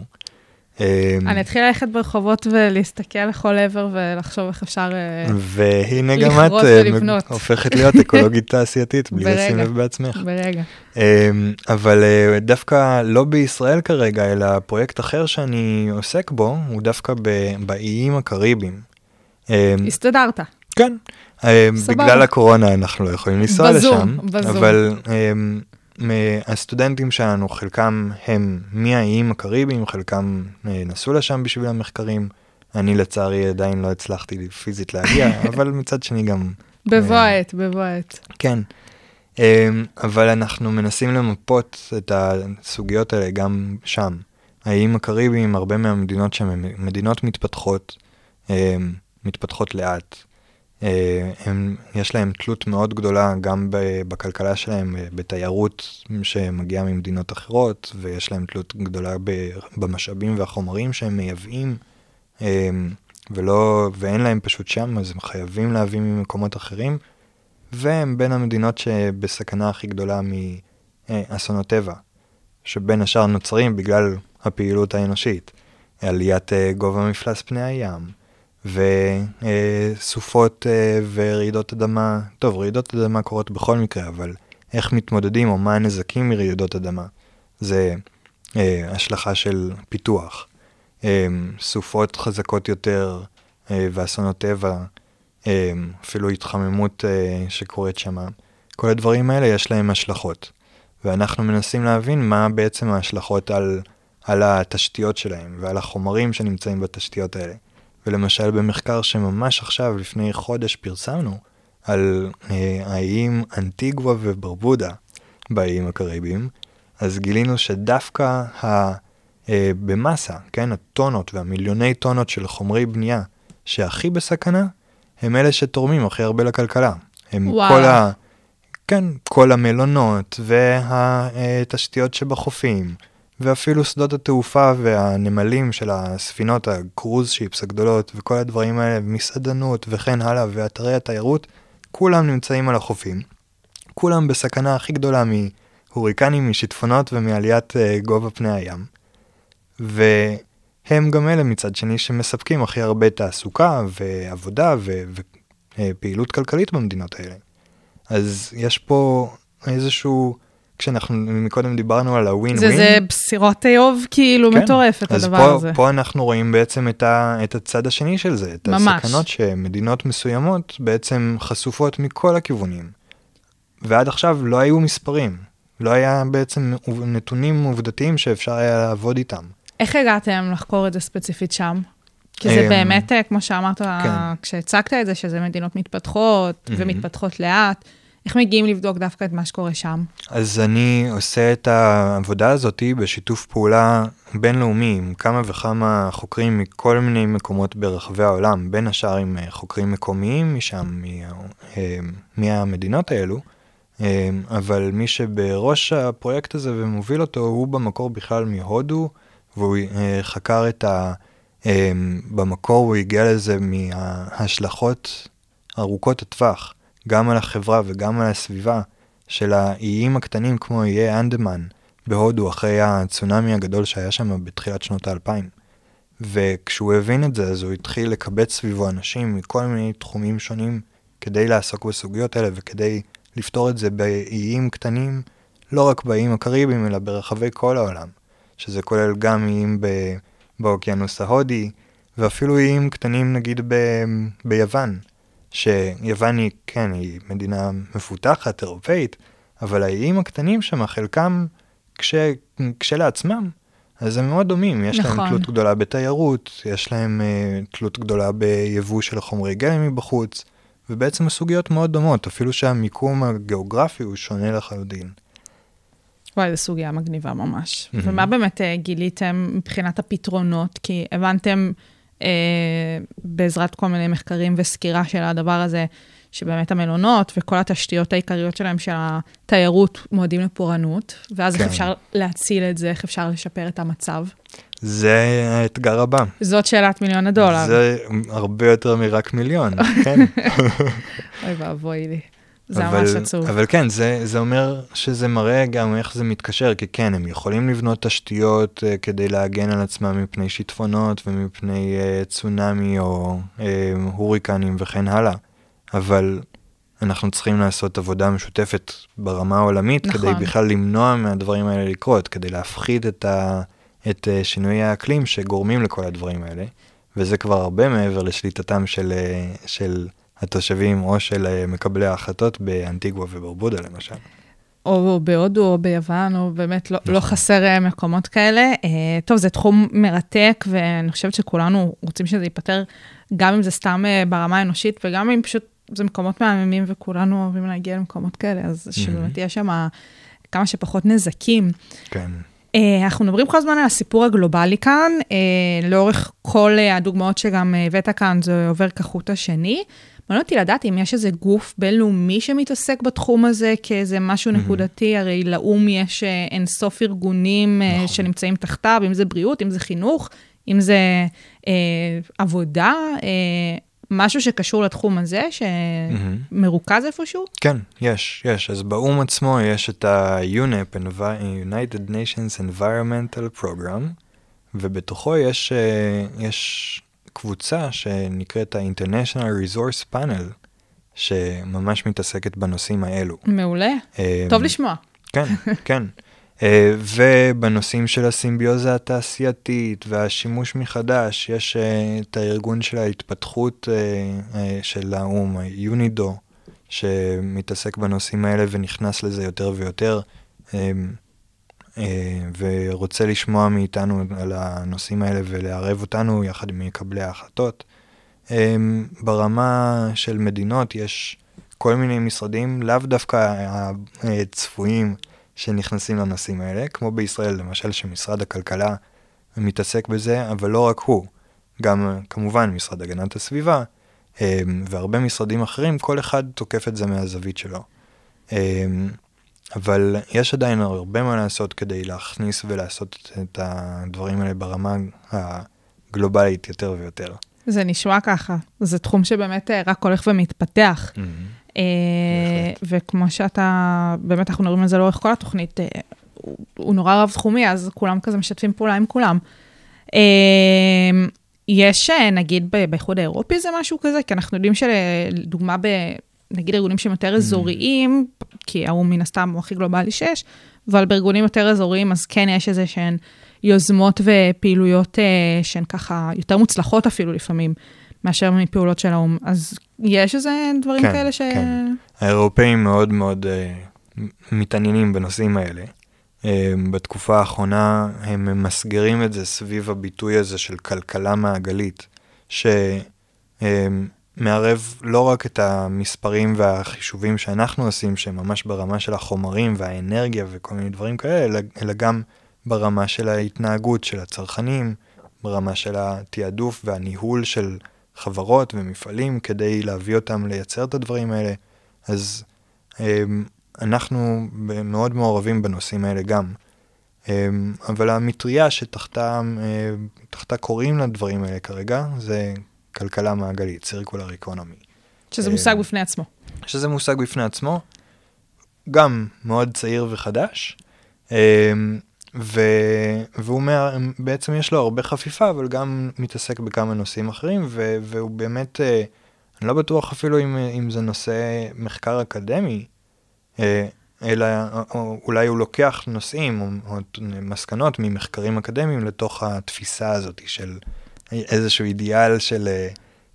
אה, אני אתחיל ללכת ברחובות ולהסתכל לכל עבר ולחשוב איך אפשר... אה, והנה גם את אה. הופכת להיות אקולוגית תעשייתית, בלי. לשים לב בעצמך. ברגע. אמ, אבל אה, דווקא לא בישראל כרגע, אלא פרויקט אחר שאני עוסק בו, הוא דווקא באיים הקריביים. אמ, הסתדרת. כן, אמ, סבבה. בגלל הקורונה אנחנו לא יכולים לנסוע בזום, לשם, בזום. אבל אמ, מ- הסטודנטים שלנו, חלקם הם מהאיים הקריביים, חלקם אה, נסעו לשם בשביל המחקרים. אני לצערי עדיין לא הצלחתי פיזית להגיע, אבל מצד שני גם... בבוא אה, העת, בבוא העת. כן. אמ, אבל אנחנו מנסים למפות את הסוגיות האלה גם שם. האיים הקריביים, הרבה מהמדינות שם הן מדינות מתפתחות, אמ, מתפתחות לאט. אה, הם, יש להם תלות מאוד גדולה גם בכלכלה שלהם, אה, בתיירות שמגיעה ממדינות אחרות, ויש להם תלות גדולה במשאבים והחומרים שהם מייבאים, אמ, ולא, ואין להם פשוט שם, אז הם חייבים להביא ממקומות אחרים. והם בין המדינות שבסכנה הכי גדולה מאסונות טבע, שבין השאר נוצרים בגלל הפעילות האנושית, עליית אה, גובה מפלס פני הים, וסופות אה, ורעידות אדמה, טוב, רעידות אדמה קורות בכל מקרה, אבל איך מתמודדים או מה הנזקים מרעידות אדמה, זה אה, השלכה של פיתוח. סופות חזקות יותר ואסונות טבע אמ, אפילו התחממות אה, שקורית שם. כל הדברים האלה יש להם השלכות. ואנחנו מנסים להבין מה בעצם ההשלכות על, על התשתיות שלהם ועל החומרים שנמצאים בתשתיות האלה. ולמשל במחקר שממש עכשיו, לפני חודש, פרסמנו על אה, האיים אנטיגווה וברבודה באיים הקריביים, אז גילינו שדווקא ה, אה, במסה, כן, הטונות והמיליוני טונות של חומרי בנייה שהכי בסכנה, הם אלה שתורמים הכי הרבה לכלכלה. הם וואו. כל ה... כן, כל המלונות והתשתיות שבחופים, ואפילו שדות התעופה והנמלים של הספינות, הקרוז שיפס הגדולות, וכל הדברים האלה, מסעדנות וכן הלאה, ואתרי התיירות, כולם נמצאים על החופים. כולם בסכנה הכי גדולה מהוריקנים, משיטפונות ומעליית uh, גובה פני הים. ו... הם גם אלה מצד שני שמספקים הכי הרבה תעסוקה ועבודה ופעילות כלכלית במדינות האלה. אז יש פה איזשהו, כשאנחנו מקודם דיברנו על הווין ווין. זה, זה בסירות איוב כאילו כן, מטורפת הדבר פה, הזה. אז פה אנחנו רואים בעצם את, ה, את הצד השני של זה, את ממש. הסכנות שמדינות מסוימות בעצם חשופות מכל הכיוונים. ועד עכשיו לא היו מספרים, לא היה בעצם נתונים עובדתיים שאפשר היה לעבוד איתם. איך הגעתם לחקור את זה ספציפית שם? כי זה אמ, באמת, אה, כמו שאמרת, כן. כשהצגת את זה, שזה מדינות מתפתחות ומתפתחות לאט, איך מגיעים לבדוק דווקא את מה שקורה שם? אז אני עושה את העבודה הזאת בשיתוף פעולה בינלאומי עם כמה וכמה חוקרים מכל מיני מקומות ברחבי העולם, בין השאר עם אה, חוקרים מקומיים משם, אה, מהמדינות האלו. אבל מי שבראש הפרויקט הזה ומוביל אותו, הוא במקור בכלל מהודו. והוא אה, חקר את ה... אה, במקור הוא הגיע לזה מההשלכות ארוכות הטווח, גם על החברה וגם על הסביבה, של האיים הקטנים כמו איי אנדמן בהודו אחרי הצונאמי הגדול שהיה שם בתחילת שנות האלפיים. וכשהוא הבין את זה, אז הוא התחיל לקבץ סביבו אנשים מכל מיני תחומים שונים כדי לעסוק בסוגיות האלה וכדי לפתור את זה באיים קטנים, לא רק באיים הקריביים, אלא ברחבי כל העולם. שזה כולל גם איים ב- באוקיינוס ההודי, ואפילו איים קטנים נגיד ב- ביוון, שיוון היא, כן, היא מדינה מפותחת, אירופאית, אבל האיים הקטנים שם, חלקם כש, כשלעצמם, אז הם מאוד דומים, יש נכון. להם תלות גדולה בתיירות, יש להם uh, תלות גדולה ביבוא של חומרי גלם מבחוץ, ובעצם הסוגיות מאוד דומות, אפילו שהמיקום הגיאוגרפי הוא שונה לחלוטין. וואי, זו סוגיה מגניבה ממש. Mm-hmm. ומה באמת uh, גיליתם מבחינת הפתרונות? כי הבנתם בעזרת כל מיני מחקרים וסקירה של הדבר הזה, שבאמת המלונות וכל התשתיות העיקריות שלהם, של התיירות, מועדים לפורענות, ואז כן. איך אפשר להציל את זה, איך אפשר לשפר את המצב? זה האתגר הבא. זאת שאלת מיליון הדולר. זה הרבה יותר מרק מיליון, כן. אוי ואבוי לי. זה אבל, ממש עצוב. אבל כן, זה, זה אומר שזה מראה גם איך זה מתקשר, כי כן, הם יכולים לבנות תשתיות uh, כדי להגן על עצמם מפני שיטפונות ומפני uh, צונאמי או uh, הוריקנים וכן הלאה, אבל אנחנו צריכים לעשות עבודה משותפת ברמה העולמית נכון. כדי בכלל למנוע מהדברים האלה לקרות, כדי להפחית את, ה, את uh, שינויי האקלים שגורמים לכל הדברים האלה, וזה כבר הרבה מעבר לשליטתם של... Uh, של התושבים או של אה, מקבלי ההחלטות באנטיגווה וברבודה למשל. או בהודו או ביוון, או באמת לא, לא נכון. לא חסר אה, מקומות כאלה. Uh, טוב, זה תחום מרתק, ואני חושבת שכולנו רוצים שזה ייפתר, גם אם זה סתם ברמה האנושית, וגם אם פשוט זה מקומות מהממים וכולנו אוהבים להגיע למקומות כאלה, אז שבאמת יש שם כמה שפחות נזקים. כן. אה, אנחנו מדברים כל הזמן על הסיפור הגלובלי כאן, אה, לאורך כל אה, הדוגמאות שגם אה, הבאת כאן, זה עובר כחוט השני. מעניין אותי לדעת אם יש איזה גוף בינלאומי שמתעסק בתחום הזה כאיזה משהו נקודתי, הרי לאו"ם יש אה, אינסוף ארגונים אה, נכון. שנמצאים תחתיו, אם זה בריאות, אם זה חינוך, אם זה אה, עבודה, אה, משהו שקשור לתחום הזה, שמרוכז איפשהו? כן, יש, יש. אז באו"ם עצמו יש את ה-UNEP, United Nations Environmental Program, ובתוכו יש, אה, יש קבוצה שנקראת ה-International Resource Panel, שממש מתעסקת בנושאים האלו. מעולה, אה, טוב לשמוע. כן, כן. אה, ובנושאים של הסימביוזה התעשייתית והשימוש מחדש, יש אה, את הארגון של ההתפתחות אה, אה, של האו"ם, יונידו, שמתעסק בנושאים האלה ונכנס לזה יותר ויותר, אה, ורוצה לשמוע מאיתנו על הנושאים האלה ולערב אותנו יחד עם מקבלי ההחלטות. אה, ברמה של מדינות יש כל מיני משרדים, לאו דווקא הצפויים, שנכנסים לנושאים האלה, כמו בישראל למשל שמשרד הכלכלה מתעסק בזה, אבל לא רק הוא, גם כמובן משרד הגנת הסביבה אה, והרבה משרדים אחרים, כל אחד תוקף את זה מהזווית שלו. אבל יש עדיין הרבה מה לעשות כדי להכניס ולעשות את הדברים האלה ברמה הגלובלית יותר ויותר. זה נשמע ככה, זה תחום שבאמת אה, רק הולך ומתפתח. Mm-hmm. אה, וכמו שאתה, באמת אנחנו מדברים על זה לאורך כל התוכנית, אה, הוא נורא רב-תחומי, אז כולם כזה משתפים פעולה עם כולם. יש, נגיד, באיחוד האירופי זה משהו כזה? כי אנחנו יודעים שלדוגמה, ב- נגיד ארגונים שהם יותר אזוריים, כי האו"ם מן הסתם הוא הכי גלובלי שיש, אבל בארגונים יותר אזוריים, אז כן יש איזה שהן יוזמות ופעילויות אה, שהן ככה יותר מוצלחות אפילו לפעמים, מאשר מפעולות של האו"ם. אז יש איזה דברים כן, כאלה ש... כן. האירופאים מאוד מאוד uh, מתעניינים בנושאים האלה. Uh, בתקופה האחרונה הם ממסגרים את זה סביב הביטוי הזה של כלכלה מעגלית, שמערב לא רק את המספרים והחישובים שאנחנו עושים, שהם ממש ברמה של החומרים והאנרגיה וכל מיני דברים כאלה, אלא, אלא גם ברמה של ההתנהגות של הצרכנים, ברמה של התעדוף והניהול של חברות ומפעלים כדי להביא אותם לייצר את הדברים האלה. אז אמ, אנחנו מאוד מעורבים בנושאים האלה גם. אמ, אבל המטריה שתחתה אה, קוראים לדברים האלה כרגע, זה כלכלה מעגלית, circular economy. שזה אה, מושג בפני עצמו. שזה מושג בפני עצמו, גם מאוד צעיר וחדש, אמ, ו... והוא מה... בעצם יש לו הרבה חפיפה, אבל גם מתעסק בכמה נושאים אחרים, ו... והוא באמת, אה, אני לא בטוח אפילו אם, אם זה נושא מחקר אקדמי, אה, אלא או אולי הוא לוקח נושאים או, או מסקנות ממחקרים אקדמיים לתוך התפיסה הזאת של איזשהו אידיאל של אה,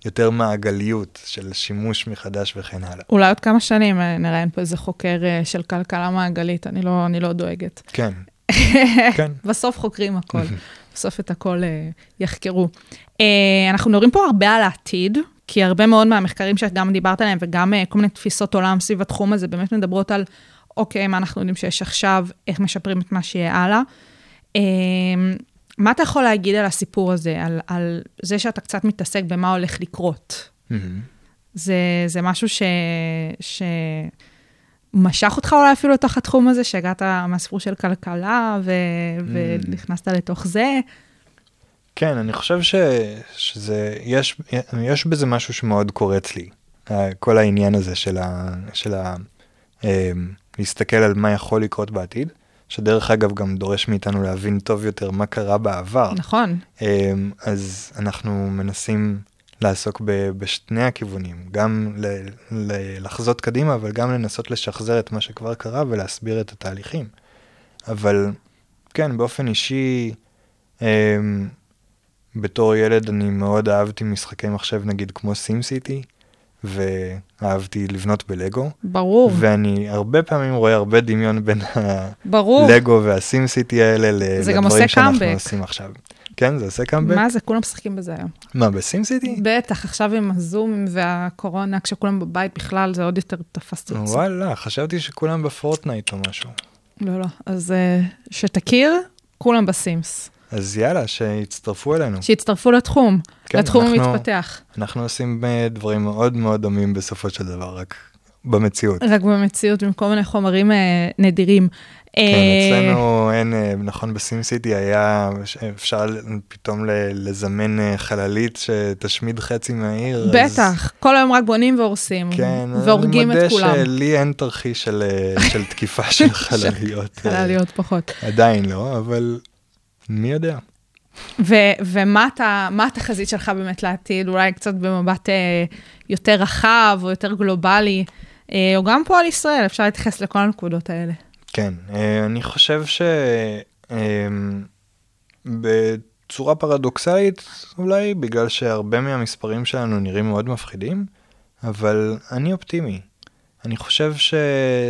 יותר מעגליות, של שימוש מחדש וכן הלאה. אולי עוד כמה שנים אה, נראיין פה איזה חוקר אה, של כלכלה מעגלית, אני לא, אני לא דואגת. כן, כן. בסוף חוקרים הכל, בסוף את הכל יחקרו. אנחנו מדברים פה הרבה על העתיד, כי הרבה מאוד מהמחקרים שגם דיברת עליהם, וגם אה, כל מיני תפיסות עולם סביב התחום הזה, באמת מדברות על, אוקיי, מה אנחנו יודעים שיש עכשיו, איך משפרים את מה שיהיה הלאה. אה, מה אתה יכול להגיד על הסיפור הזה, על, על זה שאתה קצת מתעסק במה הולך לקרות? מהמם. זה, זה משהו ש... ש... משך אותך אולי אפילו לתוך התחום הזה, שהגעת מהסיפור של כלכלה ו... ונכנסת לתוך זה. כן, אני חושב ש, שזה, יש, יש בזה משהו שמאוד קורץ לי, ה- כל העניין הזה של, ה, של ה, אה, להסתכל על מה יכול לקרות בעתיד, שדרך אגב גם דורש מאיתנו להבין טוב יותר מה קרה בעבר. נכון, אה, אז אנחנו מנסים לעסוק ב, בשני הכיוונים, גם ל, ל, לחזות קדימה, אבל גם לנסות לשחזר את מה שכבר קרה ולהסביר את התהליכים. אבל כן, באופן אישי, אה, בתור ילד אני מאוד אהבתי משחקי מחשב נגיד כמו סים סיטי, ואהבתי לבנות בלגו, ברור, ואני הרבה פעמים רואה הרבה דמיון בין ברור. הלגו והסים סיטי האלה ל- זה גם לדברים שאנחנו קאמבק. עושים עכשיו. כן, זה עושה קאמבק? מה זה, כולם משחקים בזה היום. מה, בסים סיטי? בטח, עכשיו עם הזום והקורונה, כשכולם בבית בכלל, זה עוד יותר תפס תאוצה. וואלה, חשבתי שכולם בפורטנייט או משהו. לא, לא. אז אה, שתכיר, כולם בסימס. אז יאללה, שיצטרפו אלינו. שיצטרפו לתחום, כן, לתחום אנחנו- המתפתח. אנחנו עושים אה, דברים מאוד מאוד דומים בסופו של דבר, רק במציאות. רק במציאות, כל מיני חומרים אה, נדירים. כן, אה, אצלנו אין, אה, נכון בסים סיטי היה, אפשר פתאום לזמן חללית שתשמיד חצי מהעיר. אז- בטח, כל היום רק בונים והורסים, כן, והורגים את כולם. אני מודה שלי אין תרחיש של, של תקיפה של חלליות. חלליות פחות. עדיין לא, אבל מי יודע. ו- ומה אתה, התחזית שלך באמת לעתיד? אולי קצת במבט אה, יותר רחב או יותר גלובלי, אה, או גם פה על ישראל, אפשר להתייחס לכל הנקודות האלה. כן, אה, אני חושב שבצורה פרדוקסלית, אולי בגלל שהרבה מהמספרים שלנו נראים מאוד מפחידים, אבל אני אופטימי. אני חושב ש...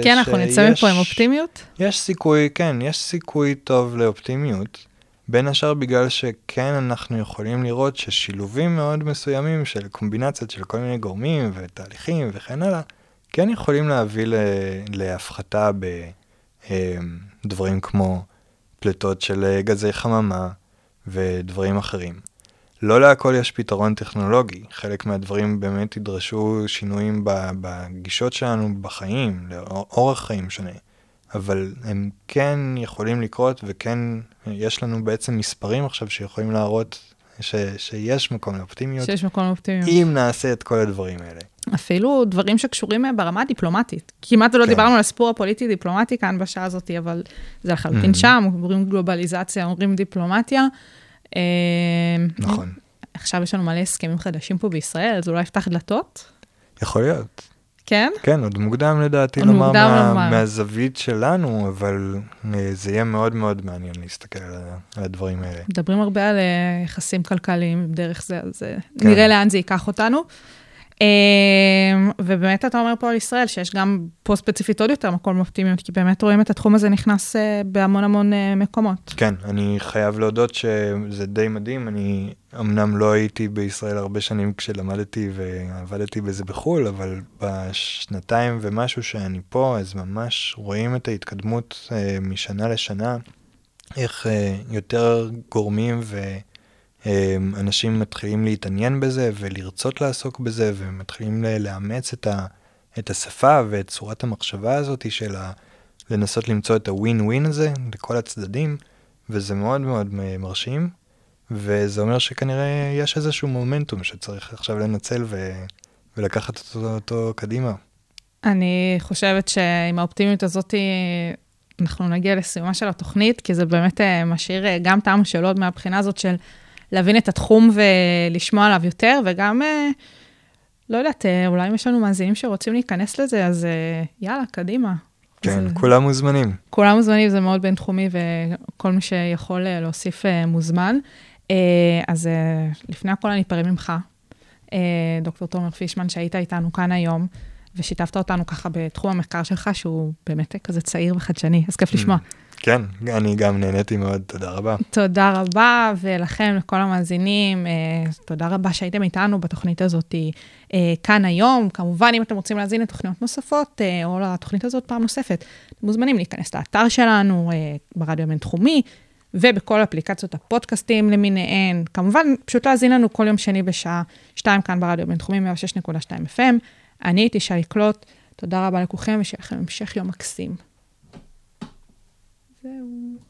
כן, אנחנו נצא מפה עם אופטימיות? יש סיכוי, כן, יש סיכוי טוב לאופטימיות. בין השאר בגלל שכן אנחנו יכולים לראות ששילובים מאוד מסוימים של קומבינציות של כל מיני גורמים ותהליכים וכן הלאה, כן יכולים להביא להפחתה בדברים כמו פליטות של אה, גזי חממה ודברים אחרים. לא להכל יש פתרון טכנולוגי, חלק מהדברים באמת ידרשו שינויים בגישות שלנו בחיים, לאורח חיים שונה. אבל הם כן יכולים לקרות וכן יש לנו בעצם מספרים עכשיו שיכולים להראות ש, שיש מקום לאופטימיות, שיש מקום לאופטימיות. אם נעשה את כל הדברים האלה. אפילו דברים שקשורים ברמה הדיפלומטית. כמעט ולא כן. דיברנו על הסיפור הפוליטי-דיפלומטי כאן בשעה הזאת, אבל זה לחלוטין Mhm. שם, אומרים גלובליזציה, אומרים דיפלומטיה. אה, נכון. עכשיו יש לנו מלא הסכמים חדשים פה בישראל, אז אולי יפתח דלתות? יכול להיות. כן? כן, עוד מוקדם לדעתי עוד לומר מוקדם מה, לומר. מהזווית שלנו, אבל אה, זה יהיה מאוד מאוד מעניין להסתכל על, הדברים האלה. מדברים הרבה על אה, יחסים כלכליים דרך זה, אז אה, כן. נראה לאן זה ייקח אותנו. אה, ובאמת אתה אומר פה על ישראל, שיש גם פה ספציפית עוד יותר מקום לאופטימיות, כי באמת רואים את התחום הזה נכנס אה, בהמון המון אה, מקומות. כן, אני חייב להודות שזה די מדהים, אני אמנם לא הייתי בישראל הרבה שנים כשלמדתי ועבדתי בזה בחו"ל, אבל בשנתיים ומשהו שאני פה, אז ממש רואים את ההתקדמות אה, משנה לשנה, איך יותר גורמים ואנשים מתחילים להתעניין בזה ולרצות לעסוק בזה, ומתחילים לאמץ את, ה, את השפה ואת צורת המחשבה הזאת של ה... לנסות למצוא את הווין ווין הזה לכל הצדדים, וזה מאוד מאוד מרשים, וזה אומר שכנראה יש איזשהו מומנטום שצריך עכשיו לנצל ו... ולקחת אותו, אותו קדימה. אני חושבת שעם האופטימיות הזאת, אנחנו נגיע לסיומה של התוכנית, כי זה באמת אה, משאיר אה, גם טעם שאלות מהבחינה הזאת של להבין את התחום ולשמוע עליו יותר, וגם, אה, לא יודעת, אה, אולי אם יש לנו מאזינים שרוצים להיכנס לזה, אז אה, יאללה, קדימה. כן, זה- כולם מוזמנים. כולם מוזמנים, זה מאוד בינתחומי, וכל מי שיכול להוסיף מוזמן. אז לפני הכל אני אפרד ממך, דוקטור תומר פישמן, שהיית איתנו כאן היום, ושיתפת אותנו ככה בתחום המחקר שלך, שהוא באמת כזה צעיר וחדשני, אז כיף לשמוע. כן, אני גם נהניתי מאוד, תודה רבה. תודה רבה, ולכם, לכל המאזינים, אה, תודה רבה שהייתם איתנו בתוכנית הזאת אה, כאן היום. כמובן, אם אתם רוצים להאזין לתוכניות נוספות, אה, או לתוכנית הזאת פעם נוספת, אתם מוזמנים להיכנס לאתר שלנו, ברדיו הבינתחומי, ובכל אפליקציות הפודקאסטים למיניהן. כמובן, פשוט להאזין לנו כל יום שני בשעה 2 כאן ברדיו הבינתחומי 106.2 FM. אני הייתי שי קלוט, תודה רבה לכולכם, ושיהיה לכם המשך יום מקסים. זהו.